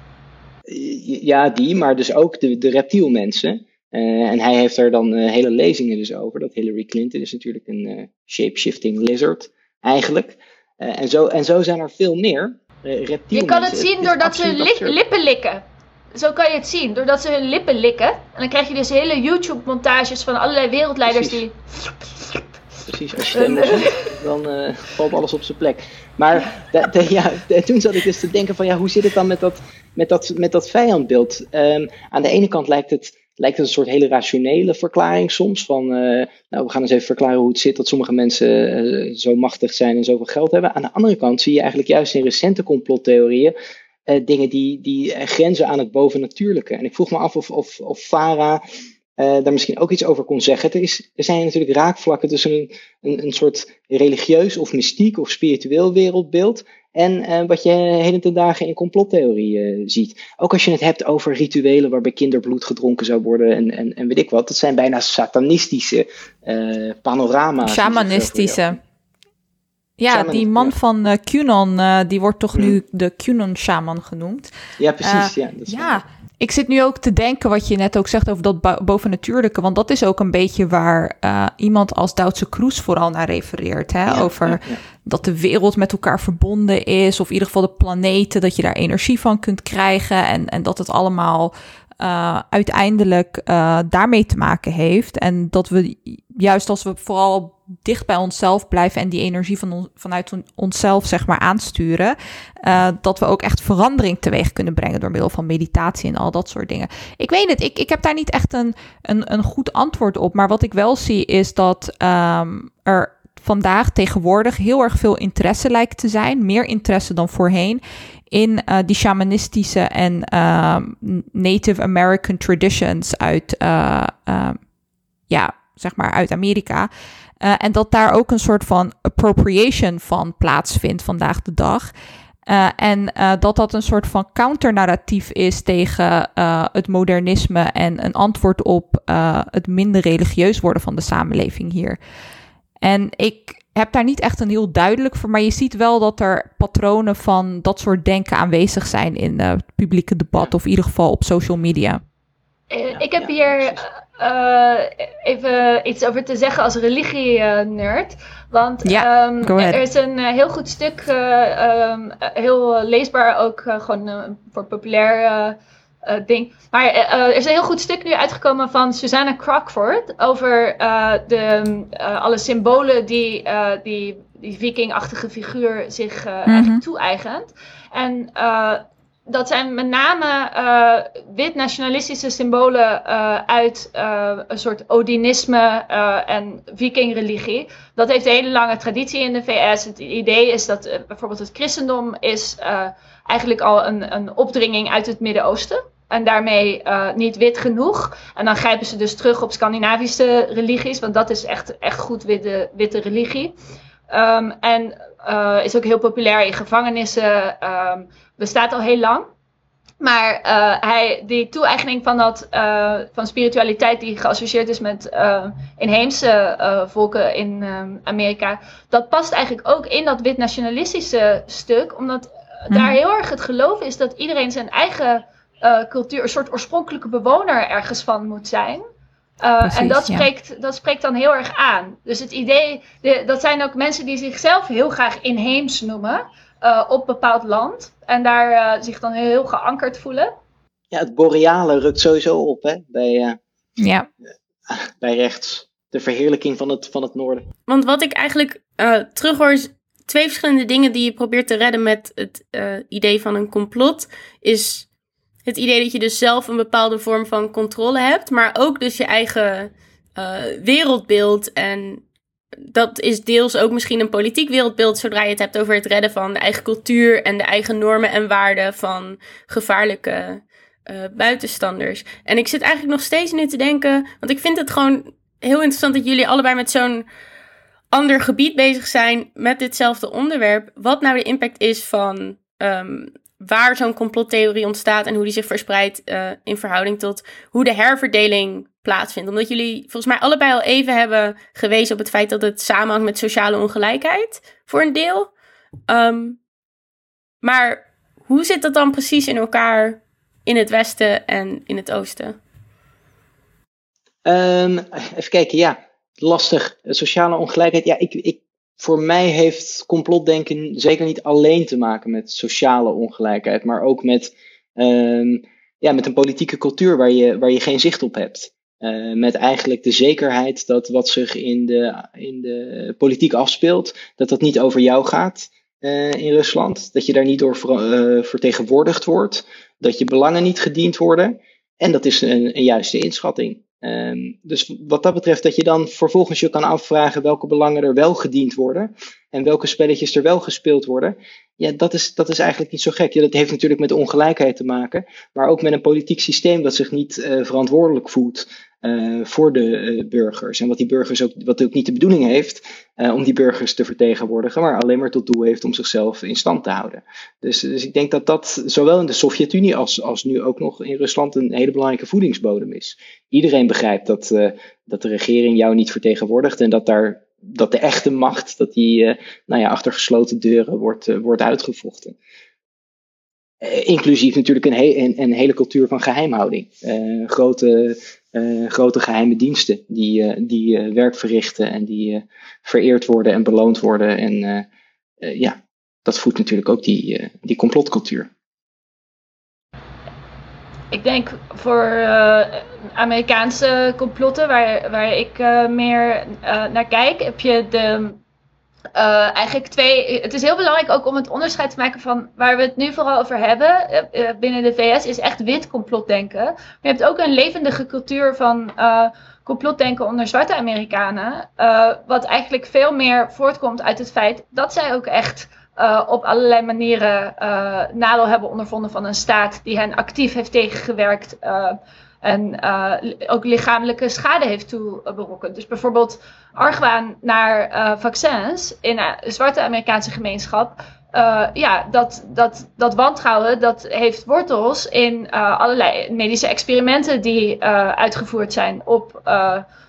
Ja, die, maar dus ook de, de reptielmensen. Uh, en hij heeft er dan uh, hele lezingen dus over. Dat Hillary Clinton is natuurlijk een uh, shape-shifting lizard, eigenlijk. en, zo, en zo zijn er veel meer Je kan het zien doordat ze li lippen likken. Zo kan je het zien, doordat ze hun lippen likken. En dan krijg je dus hele YouTube-montages van allerlei wereldleiders Precies. die... Precies, als je stem ziet, dan valt alles op zijn plek. Maar de, de, ja, de, toen zat ik dus te denken van ja, hoe zit het dan met dat, met dat, met dat vijandbeeld? Um, aan de ene kant lijkt het lijkt het een soort hele rationele verklaring soms. Van, uh, nou, we gaan eens even verklaren hoe het zit dat sommige mensen uh, zo machtig zijn en zoveel geld hebben. Aan de andere kant zie je eigenlijk juist in recente complottheorieën uh, dingen die, die grenzen aan het bovennatuurlijke. En ik vroeg me af of, of, of Farah daar misschien ook iets over kon zeggen. Er, is, er zijn natuurlijk raakvlakken tussen een, een, een soort religieus of mystiek of spiritueel wereldbeeld en uh, wat je heden ten dagen in complottheorie uh, ziet. Ook als je het hebt over rituelen waarbij kinderbloed gedronken zou worden en, en, en weet ik wat. Dat zijn bijna satanistische uh, panorama's. Shamanistische. Ja, die man ja. van QAnon, die wordt toch nu de QAnon-shaman genoemd. Ja, precies. ja, dat is ja. Ik zit nu ook te denken wat je net ook zegt over dat bovennatuurlijke. Want dat is ook een beetje waar uh, iemand als Duitse Kroes vooral naar refereert. Hè? Ja, over ja, ja. dat de wereld met elkaar verbonden is. Of in ieder geval de planeten, dat je daar energie van kunt krijgen. En, en dat het allemaal uh, uiteindelijk uh, daarmee te maken heeft. En dat we juist als we vooral dicht bij onszelf blijven en die energie van on, vanuit on, onszelf zeg maar aansturen, uh, dat we ook echt verandering teweeg kunnen brengen door middel van meditatie en al dat soort dingen. Ik weet het, ik, ik heb daar niet echt een, een, een goed antwoord op, maar wat ik wel zie is dat um, er vandaag tegenwoordig heel erg veel interesse lijkt te zijn, meer interesse dan voorheen, in uh, die shamanistische en uh, Native American traditions uit, uh, ja, zeg maar uit Amerika. Uh, en dat daar ook een soort van appropriation van plaatsvindt vandaag de dag. Uh, en uh, dat dat een soort van counternarratief is tegen het modernisme en een antwoord op het minder religieus worden van de samenleving hier. En ik heb daar niet echt een heel duidelijk voor, maar je ziet wel dat er patronen van dat soort denken aanwezig zijn in het publieke debat, of in ieder geval op social media. ik heb hier uh, even iets over te zeggen als religie-nerd. Want ja, um, er is een uh, heel goed stuk, uh, um, heel leesbaar ook gewoon voor populair ding. Maar er is een heel goed stuk nu uitgekomen van Susanna Crockford over de, alle symbolen die die, die vikingachtige figuur zich mm -hmm. toe-eigent. En dat zijn met name uh, wit-nationalistische symbolen uh, uit uh, een soort Odinisme en vikingreligie. Dat heeft een hele lange traditie in de VS. Het idee is dat bijvoorbeeld het christendom is eigenlijk al een, een opdringing uit het Midden-Oosten. En daarmee niet wit genoeg. En dan grijpen ze dus terug op Scandinavische religies, want dat is echt, echt goed witte, witte religie. Um, en is ook heel populair in gevangenissen. Um, bestaat al heel lang. Maar uh, hij, die toe-eigening van, dat, uh, van spiritualiteit die geassocieerd is met uh, inheemse volken in Amerika, dat past eigenlijk ook in dat wit-nationalistische stuk, omdat daar mhm. heel erg het geloof is dat iedereen zijn eigen cultuur, een soort oorspronkelijke bewoner ergens van moet zijn. Precies, en dat spreekt, ja. dat spreekt dan heel erg aan. Dus het idee, de, dat zijn ook mensen die zichzelf heel graag inheems noemen uh, op bepaald land. En daar uh, zich dan heel geankerd voelen. Ja, het boreale rukt sowieso op hè, bij, uh, ja. bij rechts. De verheerlijking van het, van het noorden. Want wat ik eigenlijk terughoor is twee verschillende dingen die je probeert te redden met het idee van een complot. Is het idee dat je dus zelf een bepaalde vorm van controle hebt, maar ook dus je eigen wereldbeeld en dat is deels ook misschien een politiek wereldbeeld zodra je het hebt over het redden van de eigen cultuur en de eigen normen en waarden van gevaarlijke uh, buitenstanders. En ik zit eigenlijk nog steeds nu te denken, want ik vind het gewoon heel interessant dat jullie allebei met zo'n ander gebied bezig zijn met ditzelfde onderwerp. Wat nou de impact is van um, waar zo'n complottheorie ontstaat en hoe die zich verspreidt uh, in verhouding tot hoe de herverdeling plaatsvindt. Omdat jullie volgens mij allebei al even hebben gewezen op het feit dat het samenhangt met sociale ongelijkheid voor een deel. Um, maar hoe zit dat dan precies in elkaar in het westen en in het oosten? Um, even kijken, ja. Lastig. Sociale ongelijkheid. Ja, ik, ik voor mij heeft complotdenken zeker niet alleen te maken met sociale ongelijkheid, maar ook met, uh, ja, met een politieke cultuur waar je, waar je geen zicht op hebt. Uh, met eigenlijk de zekerheid dat wat zich in de, in de politiek afspeelt, dat dat niet over jou gaat uh, in Rusland. Dat je daar niet door uh, vertegenwoordigd wordt. Dat je belangen niet gediend worden. En dat is een, een juiste inschatting. Um, dus wat dat betreft, dat je dan vervolgens je kan afvragen welke belangen er wel gediend worden en welke spelletjes er wel gespeeld worden. Ja, dat is, dat is eigenlijk niet zo gek. Ja, dat heeft natuurlijk met ongelijkheid te maken, maar ook met een politiek systeem dat zich niet verantwoordelijk voelt uh, voor de uh, burgers. En wat die burgers ook, wat ook niet de bedoeling heeft uh, om die burgers te vertegenwoordigen, maar alleen maar tot doel heeft om zichzelf in stand te houden. Dus, dus ik denk dat dat zowel in de Sovjet-Unie als, als nu ook nog in Rusland een hele belangrijke voedingsbodem is. Iedereen begrijpt dat, dat de regering jou niet vertegenwoordigt en dat daar dat de echte macht, dat die nou ja, achter gesloten deuren wordt, wordt uitgevochten. Inclusief natuurlijk een, een, hele cultuur van geheimhouding. Grote uh, grote geheime diensten die, uh, die uh, werk verrichten en die vereerd worden en beloond worden. En ja, dat voedt natuurlijk ook die, die complotcultuur. Ik denk voor Amerikaanse complotten, waar, waar ik meer naar kijk, heb je de uh, eigenlijk twee. Het is heel belangrijk ook om het onderscheid te maken van waar we het nu vooral over hebben uh, binnen de VS is echt wit complotdenken. Maar je hebt ook een levendige cultuur van complotdenken onder zwarte Amerikanen. wat eigenlijk veel meer voortkomt uit het feit dat zij ook echt op allerlei manieren nadeel hebben ondervonden van een staat die hen actief heeft tegengewerkt en uh, ook lichamelijke schade heeft toeberokkend. Dus bijvoorbeeld argwaan naar uh, vaccins in een zwarte Amerikaanse gemeenschap. Ja, dat, dat, dat wantrouwen dat heeft wortels in allerlei medische experimenten die uitgevoerd zijn op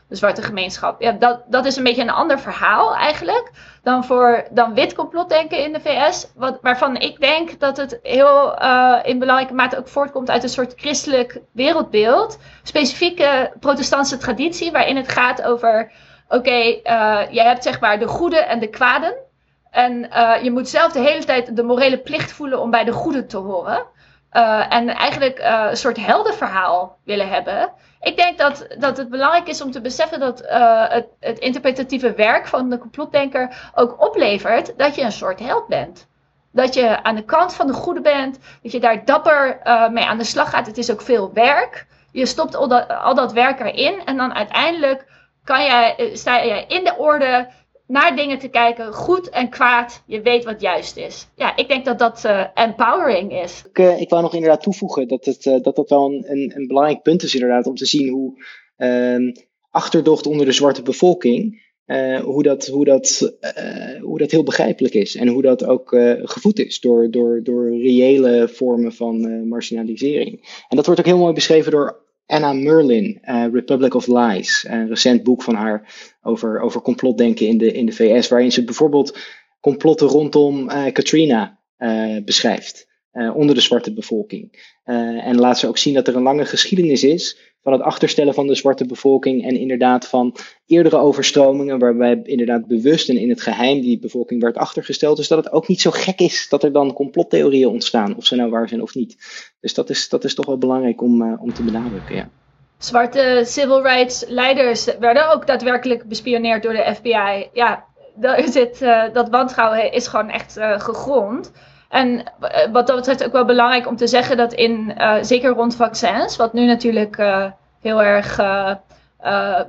de zwarte gemeenschap. Ja, dat, dat is een beetje een ander verhaal eigenlijk dan, voor, dan wit complotdenken in de VS. Wat, waarvan ik denk dat het heel uh, in belangrijke mate ook voortkomt uit een soort christelijk wereldbeeld. Specifieke protestantse traditie waarin het gaat over, oké, okay, uh, je hebt zeg maar de goede en de kwaden. En uh, je moet zelf de hele tijd de morele plicht voelen om bij de goede te horen. En eigenlijk een soort heldenverhaal willen hebben. Ik denk dat, dat het belangrijk is om te beseffen dat uh, het, het, interpretatieve werk van de complotdenker ook oplevert dat je een soort held bent. dat je aan de kant van de goede bent, dat je daar dapper uh, mee aan de slag gaat. Het is ook veel werk. Je stopt al dat, al dat werk erin en dan uiteindelijk kan eh, sta je in de orde naar dingen te kijken, goed en kwaad. Je weet wat juist is. Ja, ik denk dat dat uh, empowering is. Ik, uh, ik wou nog inderdaad toevoegen dat het, uh, dat, dat wel een, een, een, belangrijk punt is inderdaad om te zien hoe ehm, achterdocht onder de zwarte bevolking, hoe, dat, hoe, dat, hoe dat heel begrijpelijk is. En hoe dat ook gevoed is door, door, door reële vormen van marginalisering. En dat wordt ook heel mooi beschreven door Anna Merlin, uh, Republic of Lies, een recent boek van haar over, over complotdenken in de, in de VS, waarin ze bijvoorbeeld complotten rondom uh, Katrina uh, beschrijft. Onder de zwarte bevolking. en laat ze ook zien dat er een lange geschiedenis is van het achterstellen van de zwarte bevolking en inderdaad van eerdere overstromingen waarbij inderdaad bewust en in het geheim die bevolking werd achtergesteld. Dus dat het ook niet zo gek is dat er dan complottheorieën ontstaan, of ze nou waar zijn of niet. Dus dat is, dat is toch wel belangrijk om, uh, om te benadrukken, ja. Zwarte civil rights leiders werden ook daadwerkelijk bespioneerd door de FBI. Ja, dat, zit, uh, dat wantrouwen is gewoon echt gegrond. En wat dat betreft ook wel belangrijk om te zeggen dat in, uh, zeker rond vaccins, wat nu natuurlijk uh, heel erg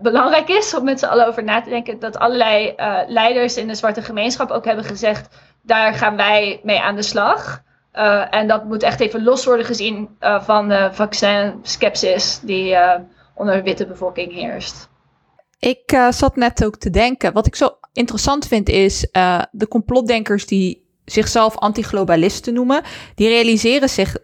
belangrijk is om met z'n allen over na te denken, dat allerlei leiders in de zwarte gemeenschap ook hebben gezegd, daar gaan wij mee aan de slag. en dat moet echt even los worden gezien van de vaccinskepsis die onder de witte bevolking heerst. Ik zat net ook te denken, wat ik zo interessant vind is de complotdenkers die zichzelf antiglobalisten noemen, die realiseren zich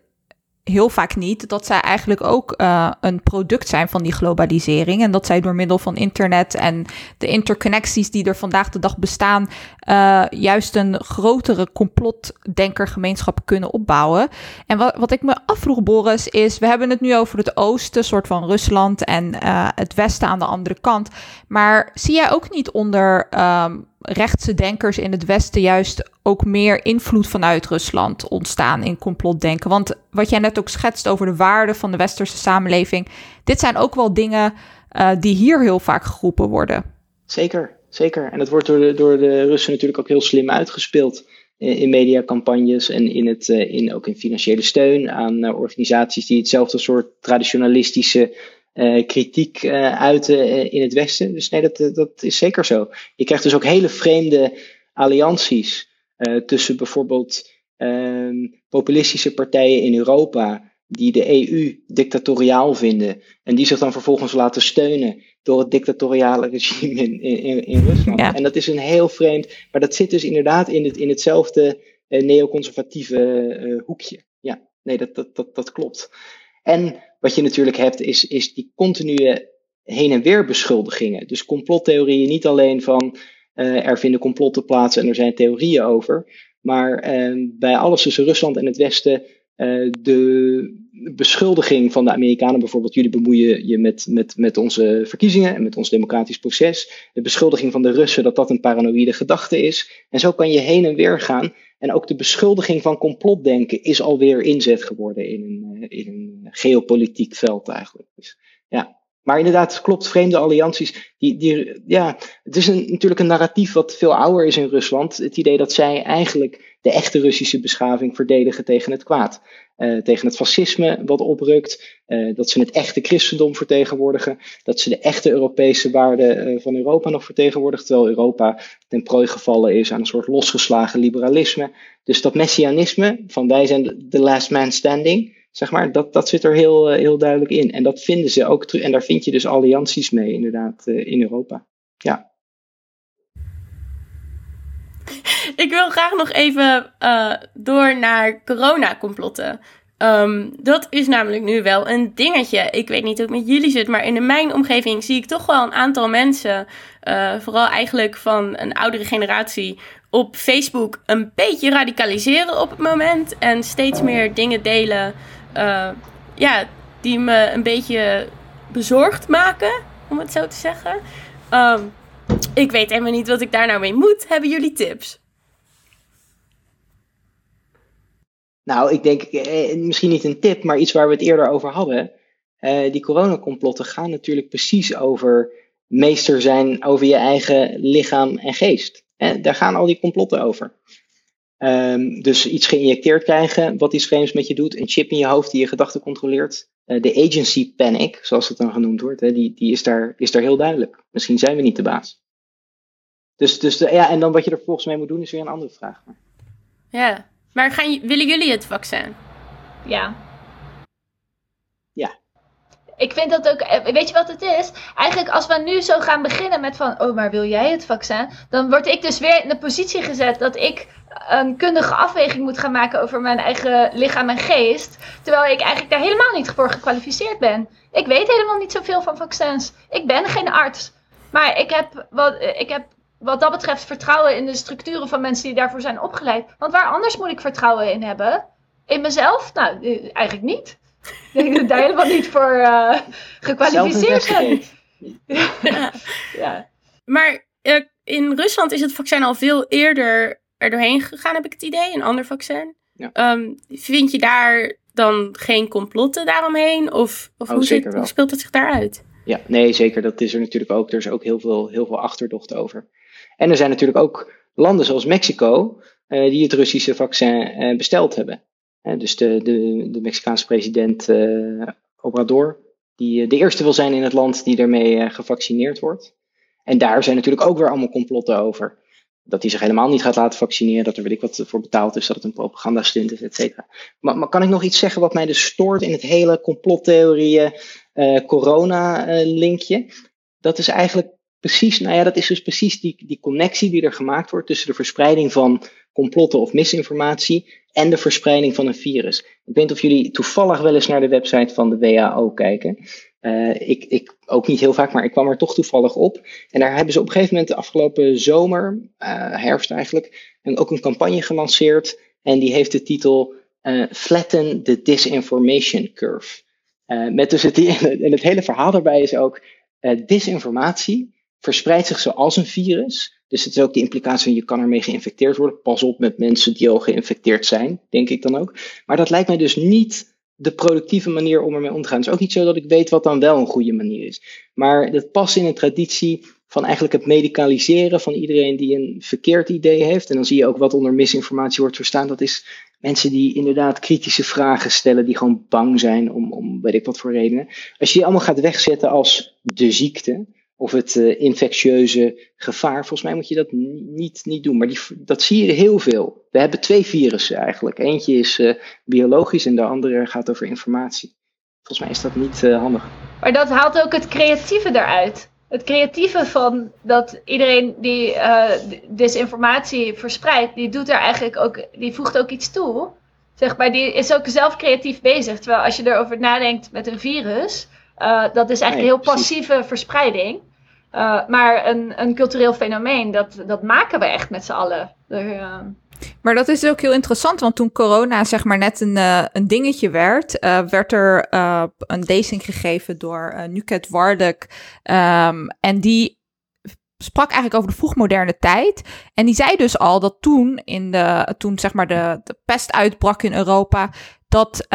heel vaak niet dat zij eigenlijk ook uh, een product zijn van die globalisering. En dat zij door middel van internet en de interconnecties die er vandaag de dag bestaan, uh, juist een grotere complotdenkergemeenschap kunnen opbouwen. En wat, wat ik me afvroeg, Boris, is: we hebben het nu over het oosten, soort van Rusland, en uh, het westen aan de andere kant. Maar zie jij ook niet onder. Um, rechtse denkers in het Westen juist ook meer invloed vanuit Rusland ontstaan in complotdenken. Want wat jij net ook schetst over de waarden van de westerse samenleving, dit zijn ook wel dingen uh, die hier heel vaak geroepen worden. Zeker, zeker. En dat wordt door de, door de Russen natuurlijk ook heel slim uitgespeeld in, in mediacampagnes en in het, uh, in, ook in financiële steun aan organisaties die hetzelfde soort traditionalistische uh, kritiek uh, uiten uh, in het Westen. Dus nee, dat, dat is zeker zo. Je krijgt dus ook hele vreemde allianties tussen bijvoorbeeld ehm, populistische partijen in Europa. Die de EU dictatoriaal vinden. En die zich dan vervolgens laten steunen door het dictatoriale regime in, in, in Rusland. Ja. En dat is een heel vreemd. Maar dat zit dus inderdaad in, het, in hetzelfde neoconservatieve hoekje. Ja, nee, dat, dat, dat, dat klopt. En wat je natuurlijk hebt, is, is die continue heen en weer beschuldigingen. Dus complottheorieën niet alleen van uh, er vinden complotten plaats en er zijn theorieën over. Maar uh, bij alles tussen Rusland en het Westen uh, de beschuldiging van de Amerikanen bijvoorbeeld, jullie bemoeien je met, met, met onze verkiezingen en met ons democratisch proces. De beschuldiging van de Russen dat dat een paranoïde gedachte is. En zo kan je heen en weer gaan. En ook de beschuldiging van complotdenken is alweer inzet geworden in een, in een geopolitiek veld eigenlijk. Dus, ja. Maar inderdaad, klopt, vreemde allianties. Die, die, ja, het is een, natuurlijk een narratief wat veel ouder is in Rusland. Het idee dat zij eigenlijk de echte Russische beschaving verdedigen tegen het kwaad. Uh, tegen het fascisme wat oprukt. Uh, dat ze het echte christendom vertegenwoordigen. Dat ze de echte Europese waarden uh, van Europa nog vertegenwoordigen. Terwijl Europa ten prooi gevallen is aan een soort losgeslagen liberalisme. Dus dat messianisme van wij zijn de last man standing zeg maar, dat, dat zit er heel, heel duidelijk in. En dat vinden ze ook terug. En daar vind je dus allianties mee, inderdaad, in Europa. Ja. Ik wil graag nog even uh, door naar coronacomplotten. Um, dat is namelijk nu wel een dingetje. Ik weet niet hoe het met jullie zit, maar in mijn omgeving zie ik toch wel een aantal mensen, uh, vooral eigenlijk van een oudere generatie, op Facebook een beetje radicaliseren op het moment. En steeds meer dingen delen uh, ja, die me een beetje bezorgd maken, om het zo te zeggen. Um, ik weet helemaal niet wat ik daar nou mee moet. Hebben jullie tips? Nou, ik denk eh, misschien niet een tip, maar iets waar we het eerder over hadden. Uh, die coronacomplotten gaan natuurlijk precies over meester zijn over je eigen lichaam en geest. En daar gaan al die complotten over. Ehm, dus iets geïnjecteerd krijgen, wat iets vreemds met je doet. Een chip in je hoofd die je gedachten controleert. Eh, de agency panic, zoals het dan genoemd wordt, hè, die, die is, daar, is daar heel duidelijk. Misschien zijn we niet de baas. Dus, dus de, ja, en dan wat je er volgens mee moet doen is weer een andere vraag. Ja, maar gaan, willen jullie het vaccin? Ja. Ja. Ik vind dat ook, eh, weet je wat het is? Eigenlijk als we nu zo gaan beginnen met van, oh maar wil jij het vaccin? Dan word ik dus weer in de positie gezet dat ik een kundige afweging moet gaan maken over mijn eigen lichaam en geest. Terwijl ik eigenlijk daar helemaal niet voor gekwalificeerd ben. Ik weet helemaal niet zoveel van vaccins. Ik ben geen arts. Maar ik heb wat, eh, ik heb wat dat betreft vertrouwen in de structuren van mensen die daarvoor zijn opgeleid. Want waar anders moet ik vertrouwen in hebben? In mezelf? Nou, eh, eigenlijk niet. Ik denk dat ik daar helemaal niet voor eh, gekwalificeerd ben. Zelf Ja. Maar eh, in Rusland is het vaccin al veel eerder er doorheen gegaan, heb ik het idee. Een ander vaccin. Ja. Ehm, vind je daar dan geen complotten daaromheen? Of, of Oh, zit, hoe speelt het zich daaruit? Ja, nee, zeker. Dat is er natuurlijk ook. Er is ook heel veel, heel veel achterdocht over. En er zijn natuurlijk ook landen zoals Mexico eh, die het Russische vaccin eh, besteld hebben. Dus de, de, de Mexicaanse president eh, Obrador, die de eerste wil zijn in het land die eh, gevaccineerd wordt. En daar zijn natuurlijk ook weer allemaal complotten over. Dat hij zich helemaal niet gaat laten vaccineren, dat er weet ik wat voor betaald is, dat het een propagandastunt is, et cetera. Maar, maar kan ik nog iets zeggen wat mij dus stoort in het hele complottheorieën, eh, corona-linkje? dat is eigenlijk precies, nou ja, dat is dus precies die, die connectie die er gemaakt wordt tussen de verspreiding van complotten of misinformatie en de verspreiding van een virus. Ik weet niet of jullie toevallig wel eens naar de website van de WHO kijken. Eh, ik, ik ook niet heel vaak, maar ik kwam er toch toevallig op. En daar hebben ze op een gegeven moment de afgelopen zomer, eh, herfst eigenlijk, en ook een campagne gelanceerd. En die heeft de titel eh, Flatten the Disinformation Curve. Met dus het, en het hele verhaal daarbij is ook, disinformatie verspreidt zich zoals een virus. Dus het is ook de implicatie van je kan ermee geïnfecteerd worden. Pas op met mensen die al geïnfecteerd zijn, denk ik dan ook. Maar dat lijkt mij dus niet de productieve manier om ermee om te gaan. Het is ook niet zo dat ik weet wat dan wel een goede manier is. Maar dat past in een traditie van eigenlijk het medicaliseren van iedereen die een verkeerd idee heeft. En dan zie je ook wat onder misinformatie wordt verstaan. Dat is mensen die inderdaad kritische vragen stellen, die gewoon bang zijn om, om weet ik wat voor redenen. Als je die allemaal gaat wegzetten als de ziekte of het uh, infectieuze gevaar, volgens mij moet je dat niet, niet doen. Maar die, dat zie je heel veel. We hebben twee virussen eigenlijk. Eentje is uh, biologisch en de andere gaat over informatie. Volgens mij is dat niet uh, handig. Maar dat haalt ook het creatieve eruit. Het creatieve van dat iedereen die desinformatie verspreidt, die doet er eigenlijk ook, die voegt ook iets toe. Zeg maar, die is ook zelf creatief bezig. Terwijl als je erover nadenkt met een virus, uh, dat is eigenlijk nee, heel passieve precies. verspreiding. Uh, maar een, een cultureel fenomeen, dat, dat maken we echt met z'n allen. Er, maar dat is ook heel interessant, want toen corona zeg maar net een, uh, een dingetje werd, werd er een lezing gegeven door Nuket Wardek. Um, en die sprak eigenlijk over de vroegmoderne tijd. En die zei dus al dat toen, in de, toen zeg maar de, de pest uitbrak in Europa, dat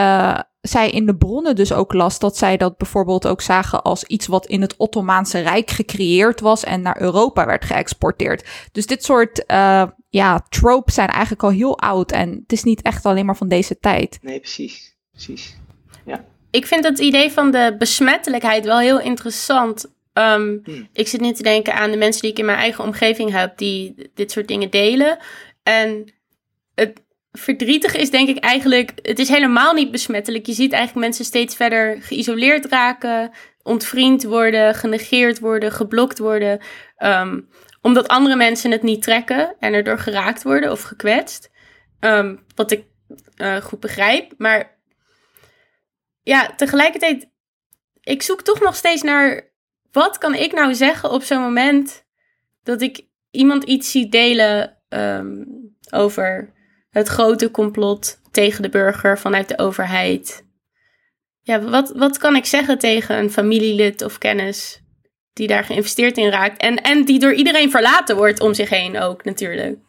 zij in de bronnen dus ook las dat zij dat bijvoorbeeld ook zagen als iets wat in het Ottomaanse Rijk gecreëerd was en naar Europa werd geëxporteerd. Dus dit soort uh, ja, tropes zijn eigenlijk al heel oud en het is niet echt alleen maar van deze tijd. Nee, precies. precies. Ja. Ik vind het idee van de besmettelijkheid wel heel interessant. Um, hmm. Ik zit nu te denken aan de mensen die ik in mijn eigen omgeving heb die dit soort dingen delen. En het verdrietig is denk ik eigenlijk, het is helemaal niet besmettelijk. Je ziet eigenlijk mensen steeds verder geïsoleerd raken, ontvriend worden, genegeerd worden, geblokt worden. Um, omdat andere mensen het niet trekken en erdoor geraakt worden of gekwetst. Um, wat ik uh, goed begrijp. Maar ja, tegelijkertijd, ik zoek toch nog steeds naar wat kan ik nou zeggen op zo'n moment dat ik iemand iets zie delen um, over het grote complot tegen de burger vanuit de overheid. Ja, wat, wat kan ik zeggen tegen een familielid of kennis die daar geïnvesteerd in raakt en, en die door iedereen verlaten wordt om zich heen ook natuurlijk.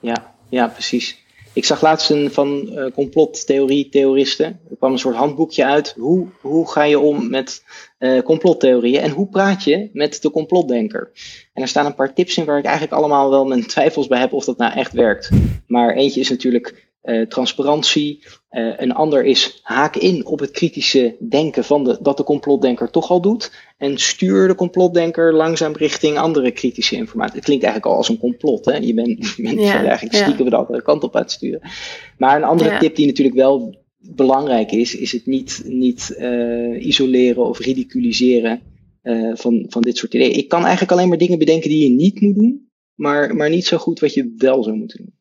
Ja, ja precies. Ik zag laatst een van uh, complottheorie-theoristen. Er kwam een soort handboekje uit. Hoe, hoe ga je om met uh, complottheorieën en hoe praat je met de complotdenker? En er staan een paar tips in waar ik eigenlijk allemaal wel mijn twijfels bij heb of dat nou echt werkt. Maar eentje is natuurlijk uh, transparantie. Uh, een ander is haak in op het kritische denken van de, dat de complotdenker toch al doet. En stuur de complotdenker langzaam richting andere kritische informatie. Het klinkt eigenlijk al als een complot. Hè? Je bent, bent ja, eigenlijk stiekem de andere kant op uitsturen. Maar een andere ja. tip die natuurlijk wel belangrijk is, is het niet, niet uh, isoleren of ridiculiseren van, van dit soort ideeën. Ik kan eigenlijk alleen maar dingen bedenken die je niet moet doen, maar, maar niet zo goed wat je wel zou moeten doen.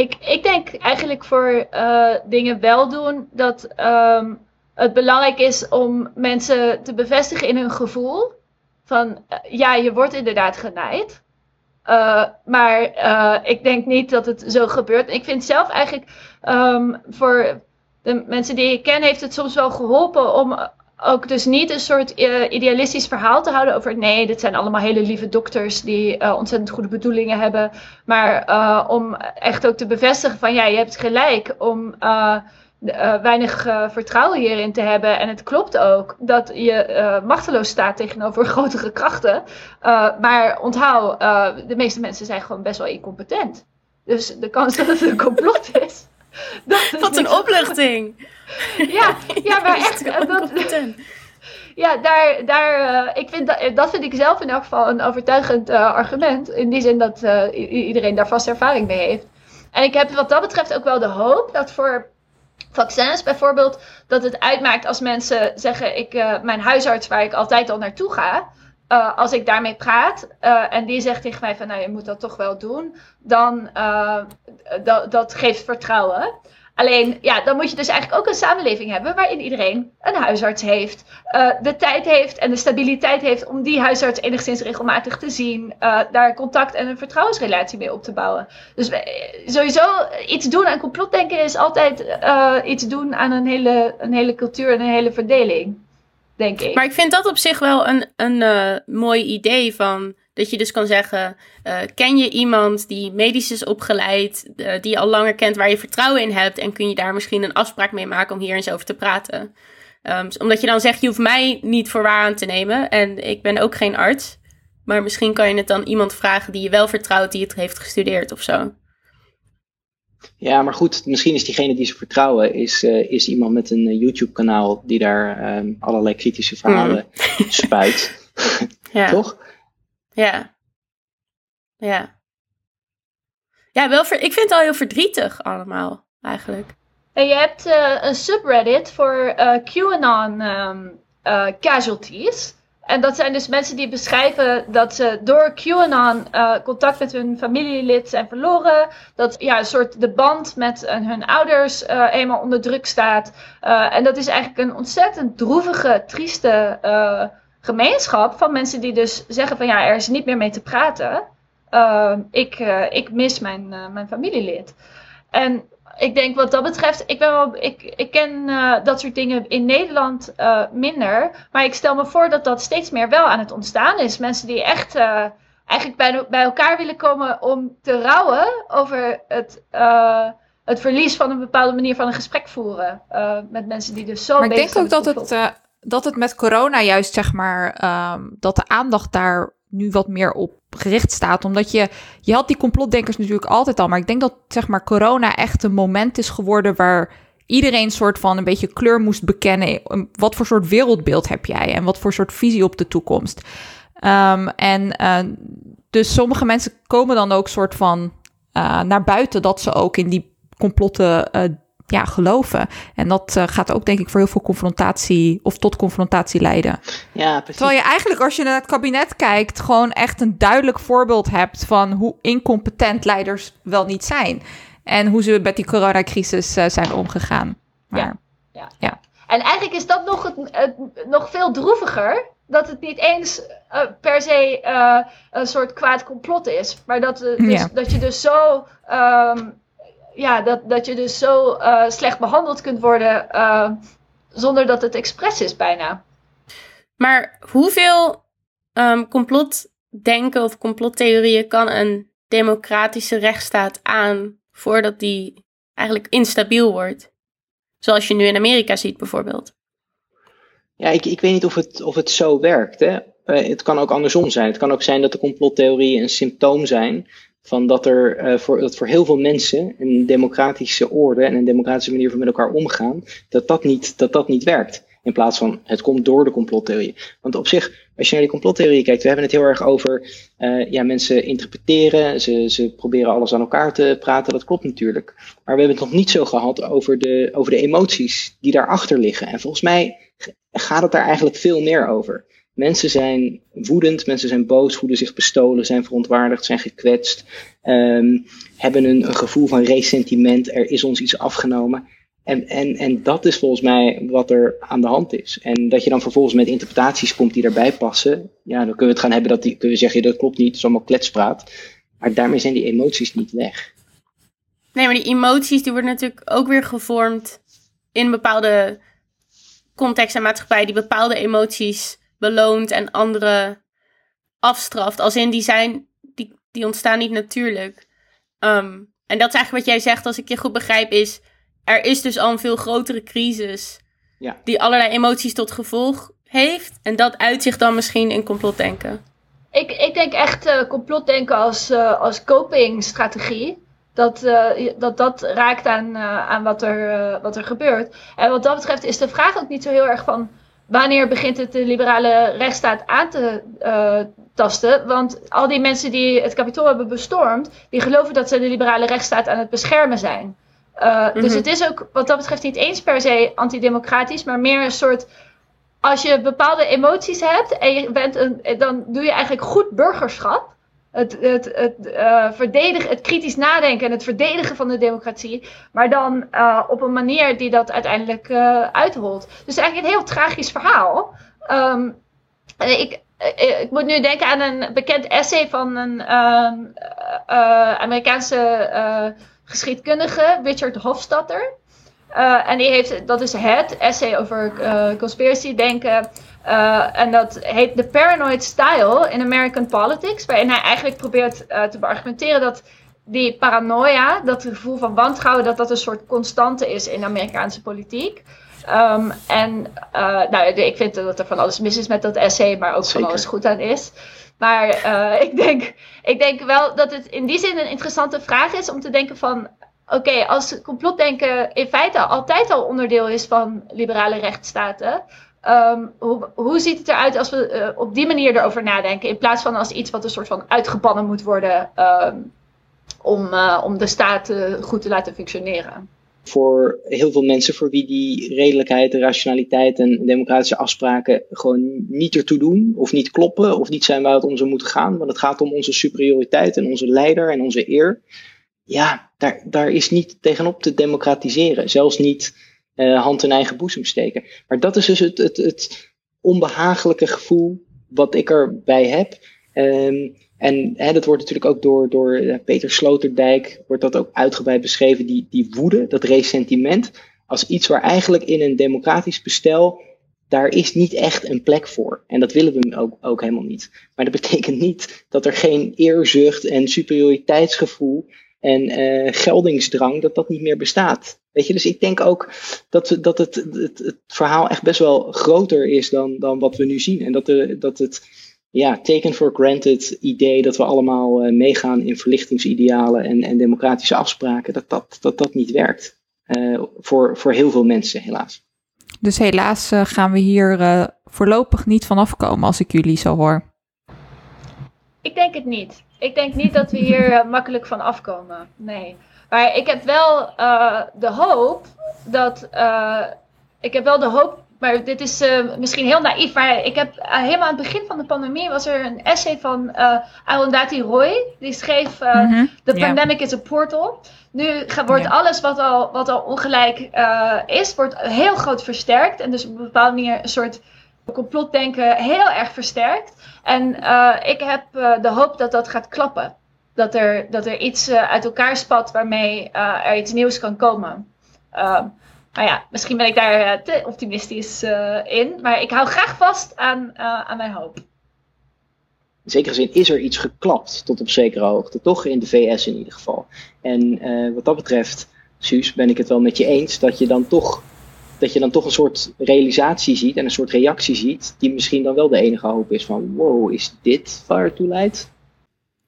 Ik, ik denk eigenlijk voor uh, dingen wel doen dat um, het belangrijk is om mensen te bevestigen in hun gevoel. Van uh, ja, je wordt inderdaad genaaid. Uh, maar ik denk niet dat het zo gebeurt. Ik vind zelf eigenlijk um, voor de mensen die ik ken, heeft het soms wel geholpen om ook dus niet een soort uh, idealistisch verhaal te houden over nee, dit zijn allemaal hele lieve dokters die uh, ontzettend goede bedoelingen hebben. Maar uh, om echt ook te bevestigen van ja, je hebt gelijk om weinig vertrouwen hierin te hebben. En het klopt ook dat je machteloos staat tegenover grotere krachten. maar onthoud, de meeste mensen zijn gewoon best wel incompetent. Dus de kans dat het een complot is. Wat een opluchting! ja, ja, maar echt. Dat, ja, daar, daar, uh, ik vind dat, dat vind ik zelf in elk geval een overtuigend uh, argument. In die zin dat uh, iedereen daar vast ervaring mee heeft. En ik heb wat dat betreft ook wel de hoop dat voor vaccins bijvoorbeeld, dat het uitmaakt als mensen zeggen: ik, mijn huisarts waar ik altijd al naartoe ga. Als ik daarmee praat en die zegt tegen mij van nou je moet dat toch wel doen, dan dat, dat geeft vertrouwen. Alleen, ja, dan moet je dus eigenlijk ook een samenleving hebben waarin iedereen een huisarts heeft, uh, de tijd heeft en de stabiliteit heeft om die huisarts enigszins regelmatig te zien, uh, daar contact en een vertrouwensrelatie mee op te bouwen. Dus sowieso iets doen aan complotdenken is altijd iets doen aan een hele, een hele cultuur en een hele verdeling. Denk ik. Maar ik vind dat op zich wel een, een mooi idee van dat je dus kan zeggen, uh, ken je iemand die medisch is opgeleid, uh, die je al langer kent, waar je vertrouwen in hebt en kun je daar misschien een afspraak mee maken om hier eens over te praten. Um, omdat je dan zegt, je hoeft mij niet voor waar aan te nemen en ik ben ook geen arts. Maar misschien kan je het dan iemand vragen die je wel vertrouwt, die het heeft gestudeerd of zo. Ja, maar goed, misschien is diegene die ze vertrouwen, is, uh, is iemand met een YouTube-kanaal die daar um, allerlei kritische verhalen mm. spuit. ja. Toch? Ja. Ja. Ja, wel ver ik vind het al heel verdrietig allemaal, eigenlijk. En je hebt uh, een subreddit voor uh, QAnon um, uh, casualties. En dat zijn dus mensen die beschrijven dat ze door QAnon contact met hun familielid zijn verloren. Dat ja, een soort de band met hun ouders eenmaal onder druk staat. en dat is eigenlijk een ontzettend droevige, trieste gemeenschap van mensen die dus zeggen van ja, er is niet meer mee te praten. Uh, ik, uh, ik mis mijn, uh, mijn familielid. En ik denk wat dat betreft, ik, ben wel, ik, ik ken dat soort dingen in Nederland minder. Maar ik stel me voor dat dat steeds meer wel aan het ontstaan is. Mensen die echt eigenlijk bij, bij elkaar willen komen om te rouwen over het het verlies van een bepaalde manier van een gesprek voeren. Uh, met mensen die dus zo. Maar ik denk ook dat het, uh, dat het met corona juist, zeg maar, um, dat de aandacht daar nu wat meer op gericht staat. Omdat je, je had die complotdenkers natuurlijk altijd al. Maar ik denk dat, zeg maar, corona echt een moment is geworden waar iedereen soort van een beetje kleur moest bekennen. Wat voor soort wereldbeeld heb jij en wat voor soort visie op de toekomst? Um, en uh, dus sommige mensen komen dan ook soort van uh, naar buiten dat ze ook in die complotten uh, ja, geloven. En dat uh, gaat ook, denk ik, voor heel veel confrontatie of tot confrontatie leiden. Ja, precies. Terwijl je eigenlijk, als je naar het kabinet kijkt, gewoon echt een duidelijk voorbeeld hebt van hoe incompetent leiders wel niet zijn. En hoe ze met die coronacrisis uh, zijn omgegaan. Maar, ja. Ja. ja. En eigenlijk is dat nog, het, het, nog veel droeviger. Dat het niet eens uh, per se een soort kwaad complot is. Maar dat, dus, ja. dat je dus zo um, ja, dat, dat je dus zo uh, slecht behandeld kunt worden uh, zonder dat het expres is bijna. Maar hoeveel um, complotdenken of complottheorieën kan een democratische rechtsstaat aan voordat die eigenlijk instabiel wordt. Zoals je nu in Amerika ziet bijvoorbeeld. Ja, ik, ik weet niet of het, of het zo werkt. Hè? Eh, het kan ook andersom zijn. Het kan ook zijn dat de complottheorieën een symptoom zijn van dat er eh, voor, dat voor heel veel mensen een democratische orde en een democratische manier van met elkaar omgaan, dat dat niet, dat dat niet werkt. In plaats van het komt door de complottheorie. Want op zich, als je naar die complottheorie kijkt, we hebben het heel erg over uh, ja, mensen interpreteren, ze, ze proberen alles aan elkaar te praten, dat klopt natuurlijk. Maar we hebben het nog niet zo gehad over de, over de emoties die daarachter liggen. En volgens mij gaat het daar eigenlijk veel meer over. Mensen zijn woedend, mensen zijn boos, voelen zich bestolen, zijn verontwaardigd, zijn gekwetst, um, hebben een, een gevoel van ressentiment, er is ons iets afgenomen. En, en, en dat is volgens mij wat er aan de hand is. En dat je dan vervolgens met interpretaties komt die daarbij passen. Ja, dan kunnen we het gaan hebben dat die, kunnen we zeggen, dat klopt niet, het is allemaal kletspraat. Maar daarmee zijn die emoties niet weg. Nee, maar die emoties die worden natuurlijk ook weer gevormd in bepaalde context en maatschappij die bepaalde emoties beloont en andere afstraft. Als in die zijn, die, die ontstaan niet natuurlijk. Um, en dat is eigenlijk wat jij zegt, als ik je goed begrijp, is er is dus al een veel grotere crisis. Ja. Die allerlei emoties tot gevolg heeft. En dat uitzicht dan misschien in complotdenken. Ik, ik denk echt uh, complotdenken als, uh, als copingstrategie. Dat, uh, dat dat raakt aan, aan wat, er, wat er gebeurt. En wat dat betreft is de vraag ook niet zo heel erg van wanneer begint het de liberale rechtsstaat aan te tasten. Want al die mensen die het kapitool hebben bestormd, die geloven dat ze de liberale rechtsstaat aan het beschermen zijn. Uh, Dus mhm. het is ook wat dat betreft niet eens per se antidemocratisch, maar meer een soort. Als je bepaalde emoties hebt en je bent een, dan doe je eigenlijk goed burgerschap. Het, het, uh, verdedigen, het kritisch nadenken en het verdedigen van de democratie. Maar dan uh, op een manier die dat uiteindelijk uh, uitholt. Dus eigenlijk een heel tragisch verhaal. Um, ik, ik moet nu denken aan een bekend essay van een Amerikaanse geschiedkundige Richard Hofstadter. En die heeft, dat is het essay over conspiracy denken. Uh, en dat heet The Paranoid Style in American Politics. Waarin hij eigenlijk probeert te beargumenteren dat die paranoia, dat gevoel van wantrouwen, dat dat een soort constante is in Amerikaanse politiek. Um, en nou, ik vind dat er van alles mis is met dat essay, maar ook van alles goed aan is. Maar ik, denk, ik denk wel dat het in die zin een interessante vraag is om te denken van... Oké, als complotdenken in feite altijd al onderdeel is van liberale rechtsstaten... Um, hoe, hoe ziet het eruit als we uh, op die manier erover nadenken... in plaats van als iets wat een soort van uitgebannen moet worden... Um, om, uh, om de staat goed te laten functioneren? voor heel veel mensen voor wie die redelijkheid, de rationaliteit en democratische afspraken gewoon niet ertoe doen, of niet kloppen, of niet zijn waar het om zou moeten gaan. Want het gaat om onze superioriteit en onze leider en onze eer. Ja, daar, daar is niet tegenop te democratiseren. Zelfs niet uh, hand in eigen boezem steken. Maar dat is dus het, het, het onbehagelijke gevoel wat ik erbij heb. Um, en dat wordt natuurlijk ook door, door uh, Peter Sloterdijk, wordt dat ook uitgebreid beschreven, die, die woede, dat ressentiment, als iets waar eigenlijk in een democratisch bestel, daar is niet echt een plek voor. En dat willen we ook, ook helemaal niet. Maar dat betekent niet dat er geen eerzucht en superioriteitsgevoel en uh, geldingsdrang, dat dat niet meer bestaat. Weet je, dus ik denk ook dat, dat het, het, het verhaal echt best wel groter is dan, dan wat we nu zien. En dat, de, dat het ja, taken for granted idee dat we allemaal uh, meegaan in verlichtingsidealen en, en democratische afspraken, dat dat, dat, dat niet werkt. Uh, voor, voor heel veel mensen, helaas. Dus helaas uh, gaan we hier voorlopig niet van afkomen, als ik jullie zo hoor. Ik denk het niet. Ik denk niet dat we hier makkelijk van afkomen. Nee. Maar ik heb wel de hoop dat. ik heb wel de hoop maar dit is uh, misschien heel naïef, maar ik heb helemaal aan het begin van de pandemie was er een essay van uh, Arundhati Roy. Die schreef mm -hmm. The Pandemic is a Portal. Nu wordt yeah. alles wat al, wat al ongelijk is, wordt heel groot versterkt. En dus op een bepaalde manier een soort complotdenken heel erg versterkt. En ik heb de hoop dat dat gaat klappen. Dat er, dat er iets uit elkaar spat waarmee er iets nieuws kan komen. Ehm, nou ja, misschien ben ik daar uh, te optimistisch in. Maar ik hou graag vast aan, aan mijn hoop. in zekere zin is er iets geklapt tot op zekere hoogte, toch in de VS in ieder geval. En eh, wat dat betreft, Suus, ben ik het wel met je eens dat je dan toch dat je dan toch een soort realisatie ziet en een soort reactie ziet, die misschien dan wel de enige hoop is van wow, is dit waar het toe leidt?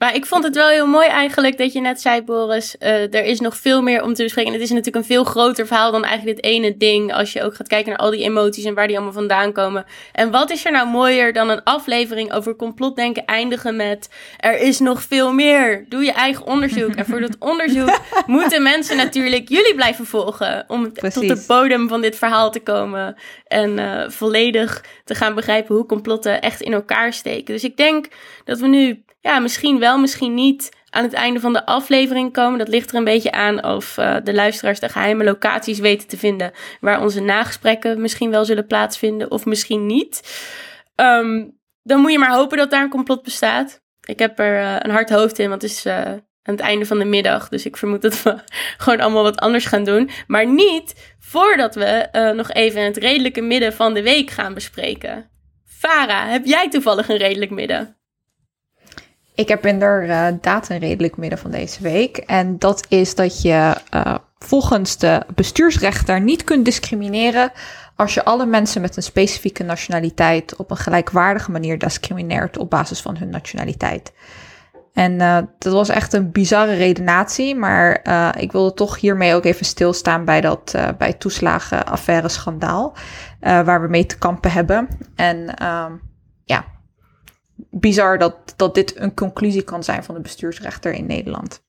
Maar ik vond het wel heel mooi eigenlijk dat je net zei, Boris. Uh, er is nog veel meer om te bespreken. Het is natuurlijk een veel groter verhaal dan eigenlijk dit ene ding. Als je ook gaat kijken naar al die emoties en waar die allemaal vandaan komen. En wat is er nou mooier dan een aflevering over complotdenken eindigen met... Er is nog veel meer. Doe je eigen onderzoek. en voor dat onderzoek moeten mensen natuurlijk jullie blijven volgen. Om Precies. tot de bodem van dit verhaal te komen. En uh, volledig te gaan begrijpen hoe complotten echt in elkaar steken. Dus ik denk dat we nu ja, misschien wel, misschien niet aan het einde van de aflevering komen. Dat ligt er een beetje aan of uh, de luisteraars de geheime locaties weten te vinden waar onze nagesprekken misschien wel zullen plaatsvinden of misschien niet. Um, dan moet je maar hopen dat daar een complot bestaat. Ik heb er uh, een hard hoofd in, want het is uh, aan het einde van de middag. Dus ik vermoed dat we gewoon allemaal wat anders gaan doen. Maar niet voordat we nog even het redelijke midden van de week gaan bespreken. Farah, heb jij toevallig een redelijk midden? Ik heb inderdaad een redelijk midden van deze week. En dat is dat je uh, volgens de bestuursrechter niet kunt discrimineren als je alle mensen met een specifieke nationaliteit op een gelijkwaardige manier discrimineert op basis van hun nationaliteit. En uh, dat was echt een bizarre redenatie, maar uh, ik wilde toch hiermee ook even stilstaan bij dat uh, bij toeslagenaffaire schandaal, waar we mee te kampen hebben. En ehm, ja, bizar dat, dat dit een conclusie kan zijn van de bestuursrechter in Nederland.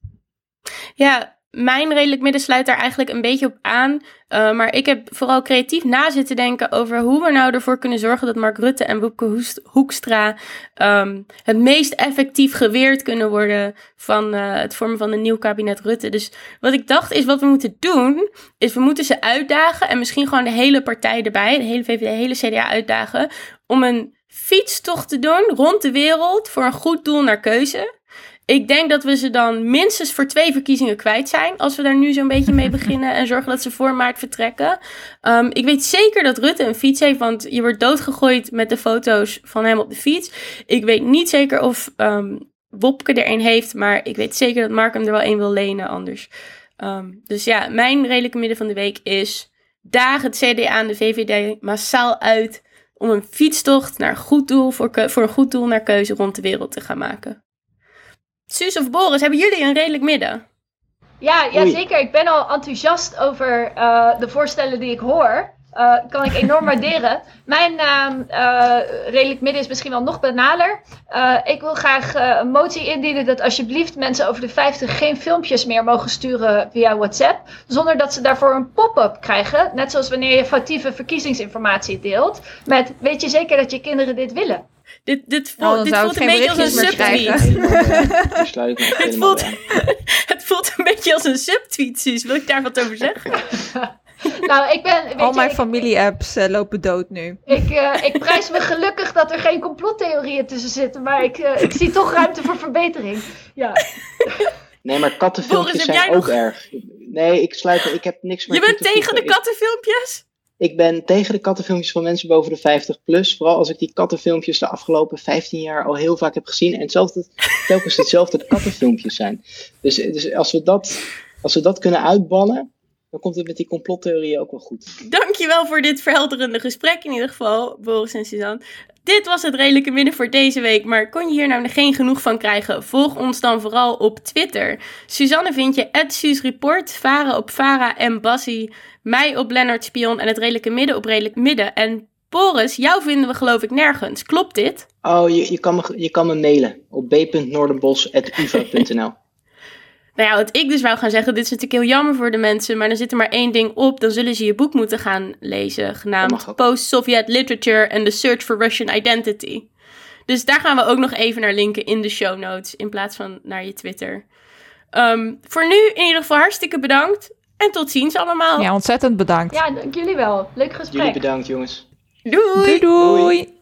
Ja, mijn redelijk midden sluit daar eigenlijk een beetje op aan. Uh, maar ik heb vooral creatief na zitten denken over hoe we nou ervoor kunnen zorgen dat Mark Rutte en Boeke Hoekstra um, het meest effectief geweerd kunnen worden van uh, het vormen van een nieuw kabinet Rutte. Dus wat ik dacht is wat we moeten doen, is we moeten ze uitdagen en misschien gewoon de hele partij erbij, de hele VVD, de hele CDA uitdagen, om een fietstocht te doen rond de wereld voor een goed doel naar keuze. Ik denk dat we ze dan minstens voor twee verkiezingen kwijt zijn. Als we daar nu zo'n beetje mee beginnen en zorgen dat ze voor maart vertrekken. Um, ik weet zeker dat Rutte een fiets heeft, want je wordt doodgegooid met de foto's van hem op de fiets. Ik weet niet zeker of um, Wopke er een heeft, maar ik weet zeker dat Mark hem er wel een wil lenen anders. Um, dus ja, mijn redelijke midden van de week is dagen het CDA en de VVD massaal uit om een fietstocht naar goed doel voor, voor een goed doel naar keuze rond de wereld te gaan maken. Suus of Boris, hebben jullie een redelijk midden? Ja, ja zeker. Ik ben al enthousiast over uh, de voorstellen die ik hoor. Uh, kan ik enorm waarderen. Mijn uh, redelijk midden is misschien wel nog banaler. Uh, ik wil graag een motie indienen dat alsjeblieft mensen over de 50 geen filmpjes meer mogen sturen via WhatsApp. Zonder dat ze daarvoor een pop-up krijgen. Net zoals wanneer je foutieve verkiezingsinformatie deelt. Met weet je zeker dat je kinderen dit willen? Dit, dit, voelt, oh, dit voelt een beetje als een subtweet. het, voelt, het voelt een beetje als een subtweet, Suus. Wil ik daar wat over zeggen? nou, ik ben. Weet Al je, mijn familie-apps uh, lopen dood nu. Ik, uh, ik prijs me gelukkig dat er geen complottheorieën tussen zitten, maar ik, uh, ik zie toch ruimte voor verbetering. Ja. Nee, maar kattenfilmpjes zijn ook nog... erg. Nee, ik sluit Ik heb niks meer. Je bent tegen de kattenfilmpjes? Ik ben tegen de kattenfilmpjes van mensen boven de 50 plus. Vooral als ik die kattenfilmpjes de afgelopen 15 jaar al heel vaak heb gezien. En hetzelfde, telkens hetzelfde kattenfilmpjes zijn. Dus, dus als, we dat, als we dat kunnen uitbannen, dan komt het met die complottheorieën ook wel goed. Dankjewel voor dit verhelderende gesprek in ieder geval, Boris en Suzanne. Dit was het redelijke midden voor deze week, maar kon je hier nou geen genoeg van krijgen? Volg ons dan vooral op Twitter. Suzanne vind je at Report, Varen op Vara en Bassie, mij op Lennart Spion en het redelijke midden op redelijk midden. En Boris, jou vinden we geloof ik nergens. Klopt dit? Oh, je, je, kan, me, je kan me mailen op b.noordenbos.uva.nl Nou ja, wat ik dus wou gaan zeggen, dit is natuurlijk heel jammer voor de mensen, maar dan zit er maar één ding op, dan zullen ze je boek moeten gaan lezen, genaamd Post-Soviet Literature and the Search for Russian Identity. Dus daar gaan we ook nog even naar linken in de show notes, in plaats van naar je Twitter. Um, voor nu in ieder geval hartstikke bedankt en tot ziens allemaal. Ja, ontzettend bedankt. Ja, dank jullie wel. Leuk gesprek. Jullie bedankt, jongens. Doei! Doei! doei.